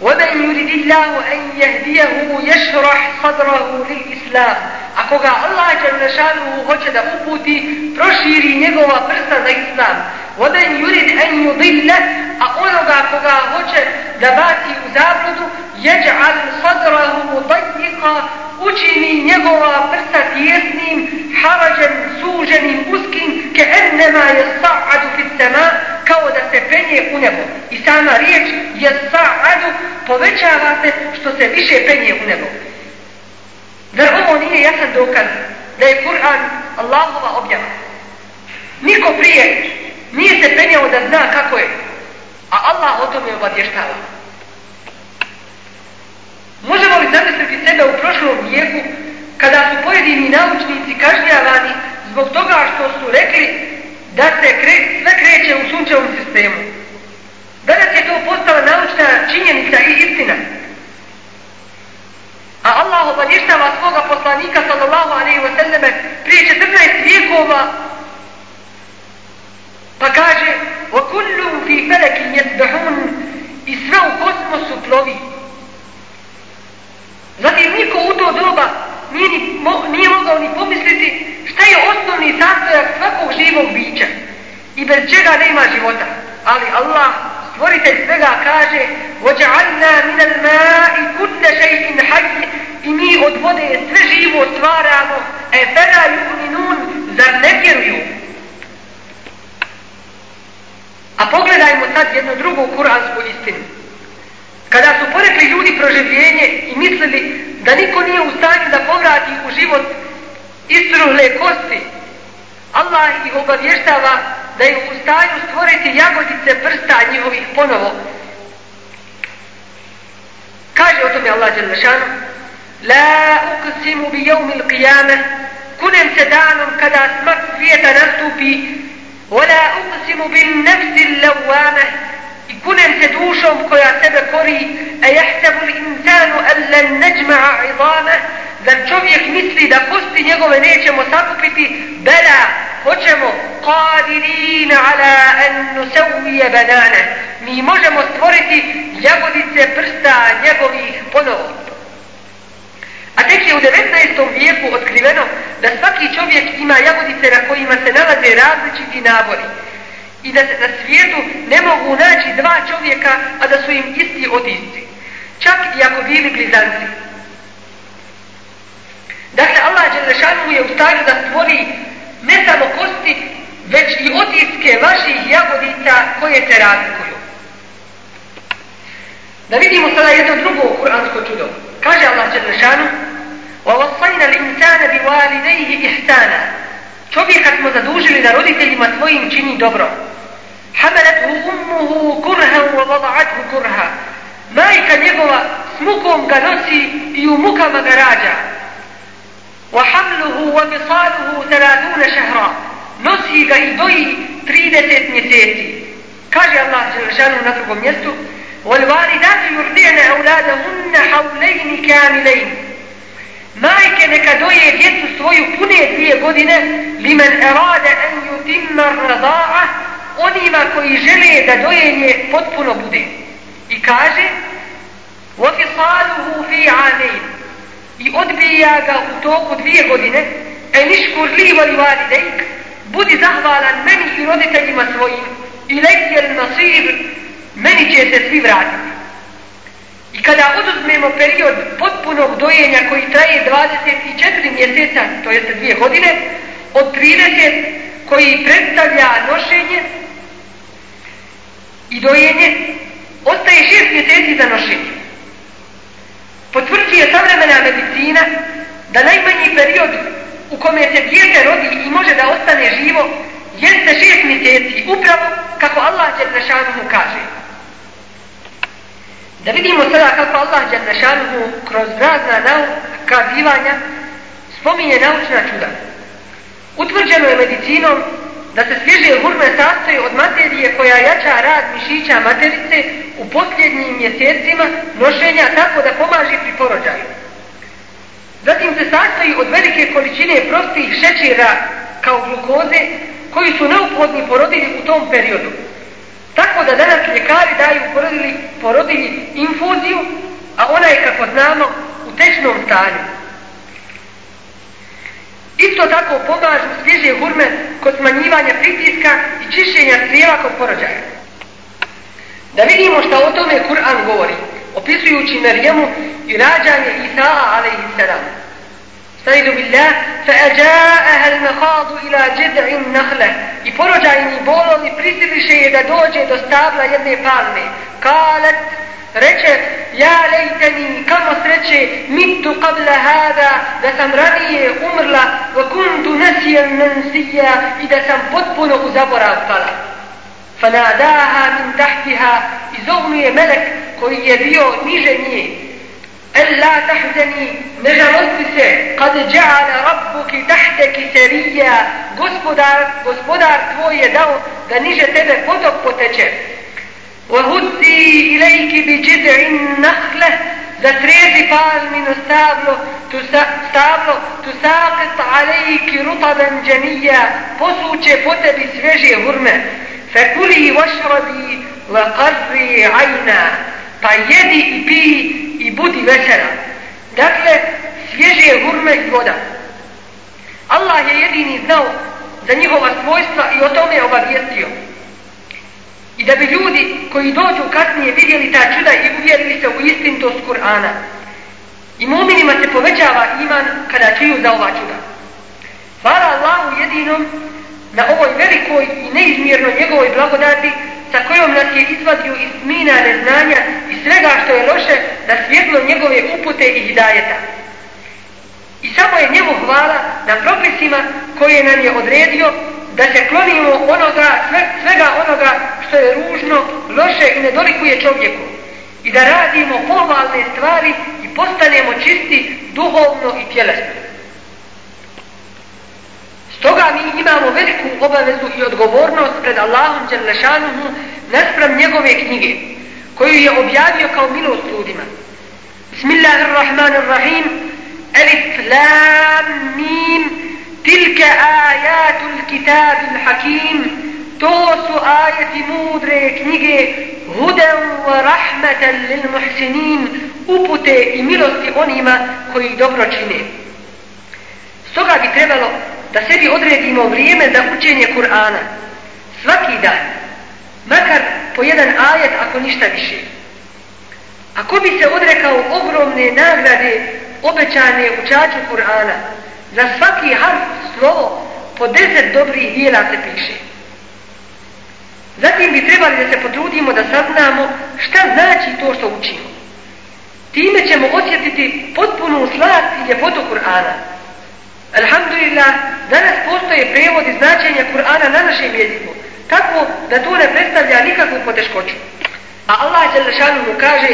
ومن يريد الله أن يهديه يشرح صدره للإسلام Ako ga Allah Đalešanu hoće da uputi, proširi njegova prsa za islam. وَمَنْ يُرِدْ أَنْ يُضِلَّ A onoga koga hoće da bati u zabludu, يَجْعَلْ صَدْرَهُ مُضَيِّقَ Učini njegova prsa tjesnim, harađen, suženim, uskim, كَأَنَّمَا يَصَعَدُ فِي السَّمَا Kao da se penje u nebo. I sama riječ يَصَعَدُ povećava se što se više penje u nebo. Zar ovo nije jasan dokaz da je Kur'an Allahova objava? Niko prije Nije se penjao da zna kako je. A Allah o tome obavještava. Možemo li zamisliti sebe u prošlom vijeku kada su pojedini naučnici kažnjavani zbog toga što su rekli da se kre, sve kreće u sunčevom sistemu. Danas je to postala naučna činjenica i istina. A Allah obavještava svoga poslanika sallallahu alaihi wa sallame prije 14 vijekova Pa kaže, وَكُلُّ فِي فَلَكِ يَتْبَحُونَ I sve u kosmosu plovi. Zatim niko u to doba nije, ni, mo, nije mogao ni pomisliti šta je osnovni sastojak svakog živog bića i bez čega nema života. Ali Allah, stvoritelj svega, kaže وَجَعَلْنَا مِنَ الْمَاءِ كُنَّ شَيْءٍ حَيِّ I mi od vode sve živo stvaramo اَفَرَا e يُؤْنِنُونَ Zar ne vjeruju? A pogledajmo sad jednu drugu kuransku istinu. Kada su porekli ljudi proživljenje i mislili da niko nije u stanju da povrati u život istruhle kosti, Allah ih obavještava da je u stanju stvoriti jagodice prsta njihovih ponovo. Kaže o tome Allah Đelešanu, La uksimu bi jevmi l'qijame, kunem se danom kada smak svijeta nastupi, Ola uqsimu bin nefsi lavvame I kunem se dušom koja sebe kori A jahtabu l'insanu allan neđma'a idame Zar čovjek misli da kosti njegove nećemo sakupiti Bela, hoćemo Qadirina ala an nusavije banane Mi možemo stvoriti jagodice prsta njegovih ponovno A tek je u 19. vijeku otkriveno da svaki čovjek ima jagodice na kojima se nalaze različiti nabori i da se na svijetu ne mogu naći dva čovjeka, a da su im isti otisci, čak i ako bili blizanci. Dakle, Allah Đelešanu je u stanju da stvori ne samo kosti, već i otiske vaših jagodica koje se razlikuju. Da vidimo sada jedno drugo kuransko čudovo. Kaže Allah Đerlešanu وَوَصَّيْنَ الْإِنْسَانَ بِوَالِدَيْهِ إِحْسَانَ Čovjeka smo zadužili da roditeljima svojim čini dobro. حَمَلَتْهُ أُمُّهُ كُرْهًا وَوَضَعَتْهُ كُرْهًا Majka njegova smukom ga nosi i u mukama ga rađa. وَحَمْلُهُ وَمِصَالُهُ تَرَادُونَ شَهْرًا Nosi ga i doji 30 mjeseci. Kaže Allah Đerlešanu na drugom mjestu والوالدات يرضعن أولادهن حولين كاملين مايكن كدوية ديتو سوي بني دي قدنة لمن أراد أن يتم الرضاعة أنيما كي جلي دوية بطن بودي إكاجة وفصاله في عامين i odbija ga u toku dvije godine, e niškur li voli validejk, budi zahvalan meni i roditeljima svojim, i legjel meni će se svi vratiti. I kada oduzmemo period potpunog dojenja koji traje 24 mjeseca, to jeste dvije godine, od 30 koji predstavlja nošenje i dojenje, ostaje 6 mjeseci za nošenje. Potvrđuje savremena medicina da najmanji period u kome se djete rodi i može da ostane živo jeste 6 mjeseci, upravo kako Allah će našavnu kaže. Da vidimo sada kako Allah Đanašanuhu kroz razna nauka bivanja spominje naučna čuda. Utvrđeno je medicinom da se svježe hurme sastoji od materije koja jača rad mišića materice u posljednjim mjesecima nošenja tako da pomaže pri porođaju. Zatim se sastoji od velike količine prostih šećera kao glukoze koji su neuphodni porodili u tom periodu. Tako da danas ljekari daju porodili, porodili infuziju, a ona je, kako znamo, u tečnom stanju. Isto tako pomažu svježe hurme kod smanjivanja pritiska i čišćenja crijeva kod porođaja. Da vidimo šta o tome Kur'an govori, opisujući Merjemu i rađanje Isaha, ale i Isaha. استعيذ بالله فأجاءها المخاض إلى جذع النخلة يبرجعني بولوني برسلشي إذا دوجه دستابلا يدني فالمي قالت reče ja lejteni kamo sreće mitu qabla hada da sam ranije umrla wa kuntu nasijel mensija i da sam potpuno u zabora pala fa nadaha min tahtiha i zovnuje melek koji je bio niže nije ألا تحزني نجرنسة قد جعل ربك تحتك سريا غسبدار غسبدار تويا دو دنيجة تبه كتب بتجه وهدي إليك بجذع النخلة ذاتريزي فال من السابلو تسابلو تساقط عليك رطبا جنيا بسوچه بتب سفجي هرمه فكلي واشربي وقري عينا طيدي بي budi večera. Dakle, svježije gurme i voda. Allah je jedini znao za njihova svojstva i o tome je obavijestio. I da bi ljudi koji dođu kasnije vidjeli ta čuda i uvjerili se u istintost Kur'ana. I muminima se povećava iman kada čuju za ova čuda. Hvala Allahu jedinom na ovoj velikoj i neizmjerno njegovoj blagodati sa kojom nas je izvadio iz mina neznanja i svega što je loše na svjetlo njegove upute i hidajeta. I samo je njemu hvala na propisima koje nam je odredio da se klonimo onoga, svega onoga što je ružno, loše i nedolikuje čovjeku i da radimo pohvalne stvari i postanemo čisti duhovno i tjelesno. Stoga mi imamo veliku obavezu i odgovornost pred Allahom Đerlešanuhu nasprem njegove knjige, koju je objavio kao milost ljudima. Bismillahirrahmanirrahim, Elif Lam Mim, Tilke ajatul kitabil hakim, To su ajeti mudre knjige, Hudem wa rahmetan lil muhsinin, Upute i milosti onima koji dobro čine. Stoga bi trebalo da sebi odredimo vrijeme za učenje Kur'ana. Svaki dan. Makar po jedan ajet, ako ništa više. Ako bi se odrekao ogromne nagrade obećane učaču Kur'ana, za svaki harf slovo po deset dobrih dijela se piše. Zatim bi trebali da se potrudimo da saznamo šta znači to što učimo. Time ćemo osjetiti potpunu slast i ljepotu Kur'ana. Alhamdulillah, danas postoje prevod i značenje Kur'ana na našem jeziku, tako da to ne predstavlja nikakvu poteškoću. A Allah će lešanu mu kaže,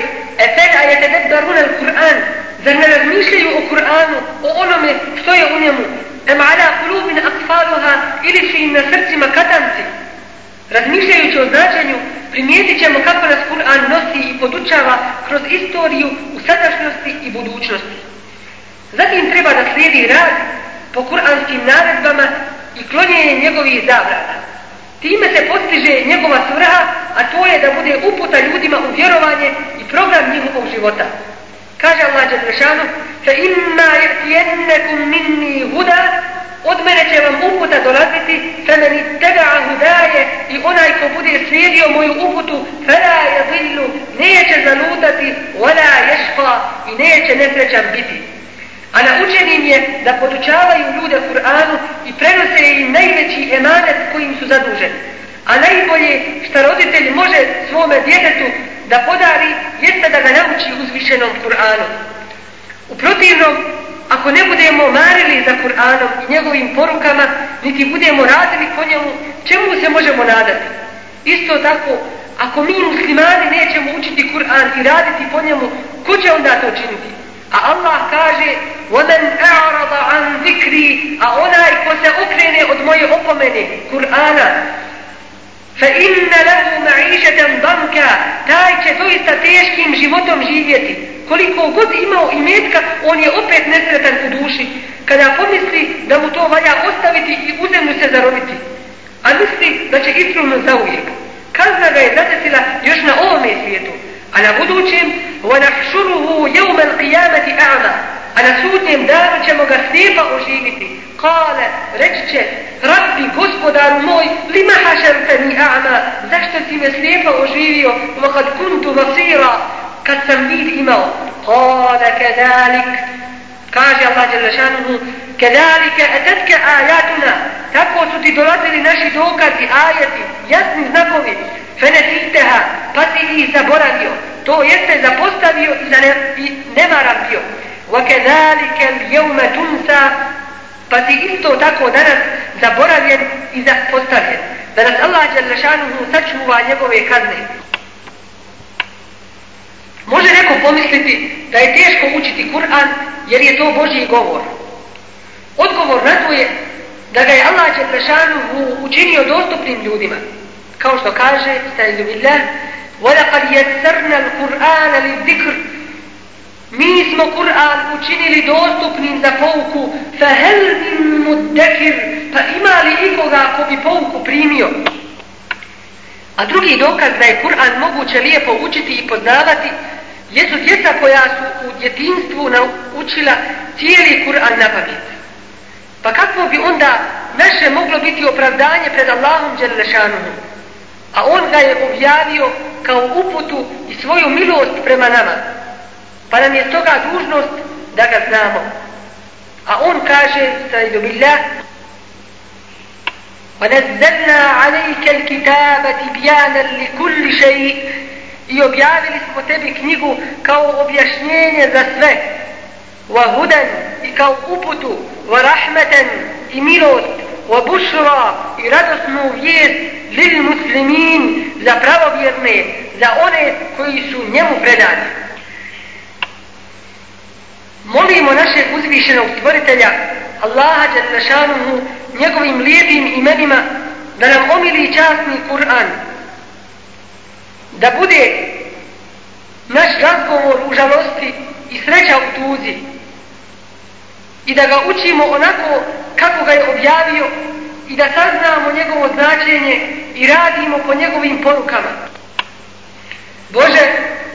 Efel a jete debdarun al Kur'an, zar ne razmišljaju o Kur'anu, o onome što je u njemu, em ala kulubin akfaluha ili su im na srcima katanci. Razmišljajući o značenju, primijetit ćemo kako nas Kur'an nosi i podučava kroz istoriju u sadašnjosti i budućnosti. Zatim treba da slijedi rad po kuranskim naredbama i klonjenje njegovih zabrana. Time se postiže njegova svrha, a to je da bude uputa ljudima u vjerovanje i program njihovog života. Kaže Allah Đelešanu, fe imma jednekum minni huda, od mene će vam uputa dolaziti, fe meni tebe ahudaje i onaj ko bude slijedio moju uputu, fe la je zillu, neće zalutati, vala ješpa i neće nesrećan biti. A na učenim je da podučavaju ljude Kur'anu i prenose im najveći emanet kojim su zaduženi. A najbolje što roditelj može svome djetetu da podari jeste da ga nauči uzvišenom Kur'anu. U protivnom, ako ne budemo marili za Kur'anom i njegovim porukama, niti budemo radili po njemu, čemu se možemo nadati? Isto tako, ako mi muslimani nećemo učiti Kur'an i raditi po njemu, ko će onda to činiti? A Allah kaže وَمَنْ أَعْرَضَ عَنْ ذِكْرِي A onaj ko se okrene od moje opomene, Kur'ana, فَإِنَّ لَهُ مَعِيشَةً بَنْكَ Taj će doista teškim životom živjeti. Koliko god imao imetka, on je opet nesretan u duši. Kada pomisli da mu to valja ostaviti i u zemlju se zaroviti. A misli da će istrumno zauvijek. Kazna ga je zadesila još na ovome svijetu a na budućem وَنَحْشُرُهُ يَوْمَ الْقِيَامَةِ أَعْمَا a na sudnjem danu ćemo ga slijepa oživiti kale, reći će rabbi gospodar moj lima hašerteni a'ma zašto ti me slijepa oživio vokad kuntu vasira kad sam vid imao kale, kedalik kaže Allah Đelešanuhu Kedalike etetke ajatuna tako su ti dolazili naši dokazi, ajati, jasni znakovi fenetiteha, pa si ih zaboravio to jeste zapostavio i, zane, i nemaram bio وَكَذَلِكَ الْيَوْمَ تُنْسَ pa si isto tako danas zaboravljen i zapostavljen da nas Allah Đelešanuhu sačuva njegove kazne Može neko pomisliti da je teško učiti Kur'an jer je to Božji govor. Odgovor na to je da ga je Allah će prešanu učinio dostupnim ljudima. Kao što kaže, sajdu billah, وَلَقَدْ يَسَّرْنَا الْقُرْآنَ لِذِكْرِ Mi smo Kur'an učinili dostupnim za pouku, فَهَلْ مِنْ مُدَّكِرِ Pa ima li ikoga ko bi pouku primio? A drugi dokaz da je Kur'an moguće lijepo učiti i poznavati jesu djeca koja su u djetinstvu naučila cijeli Kur'an na pamet. Pa kako bi onda naše moglo biti opravdanje pred Allahom Đelešanom? A on ga je objavio kao uputu i svoju milost prema nama. Pa nam je toga dužnost da ga znamo. A on kaže, sajdu billah, ونزلنا عليك الكتاب تبيانا لكل شيء i objavili smo tebi knjigu kao objašnjenje za sve wa hudan i kao uputu wa rahmeten i milost wa bušra i radosnu vijest lil muslimin za pravovjerne za one koji su njemu predani molimo našeg uzvišenog stvoritelja Allaha Đelešanuhu njegovim lijepim imenima da nam omili časni Kur'an da bude naš razgovor u žalosti i sreća u tuzi i da ga učimo onako kako ga je objavio i da saznamo njegovo značenje i radimo po njegovim porukama. Bože,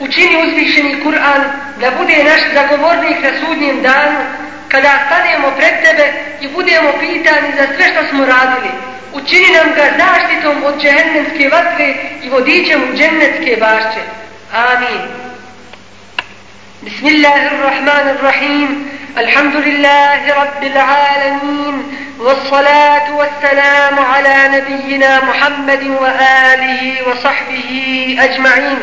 učini uzvišeni Kur'an da bude naš zagovornik na sudnjem danu kada stanemo pred tebe i budemo pitani za sve što smo radili. Učini nam ga zaštitom od džehennemske vatre i vodićem u džennetske bašće. Amin. بسم الله الرحمن الرحيم الحمد لله رب العالمين والصلاة والسلام على نبينا محمد وآله وصحبه أجمعين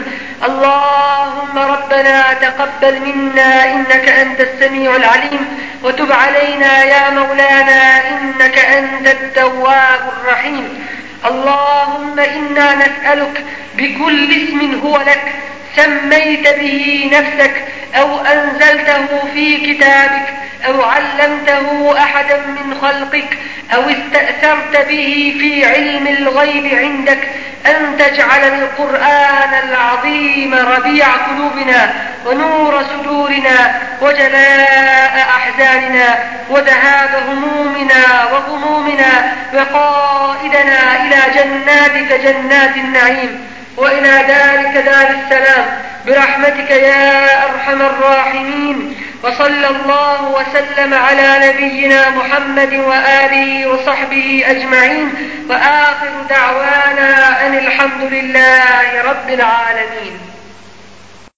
اللهم ربنا تقبل منا إنك أنت السميع العليم وتب علينا يا مولانا إنك أنت التواب الرحيم اللهم إنا نسألك بكل اسم هو لك سميت به نفسك أو أنزلته في كتابك أو علمته أحدا من خلقك أو استأثرت به في علم الغيب عندك أن تجعل القرآن العظيم ربيع قلوبنا ونور صدورنا وجلاء أحزاننا وذهاب همومنا وغمومنا وقائدنا إلى جناتك جنات النعيم وإلى دارك دار السلام برحمتك يا أرحم الراحمين وصلى الله وسلم على نبينا محمد وآله وصحبه أجمعين وآخر دعوانا أن الحمد لله رب العالمين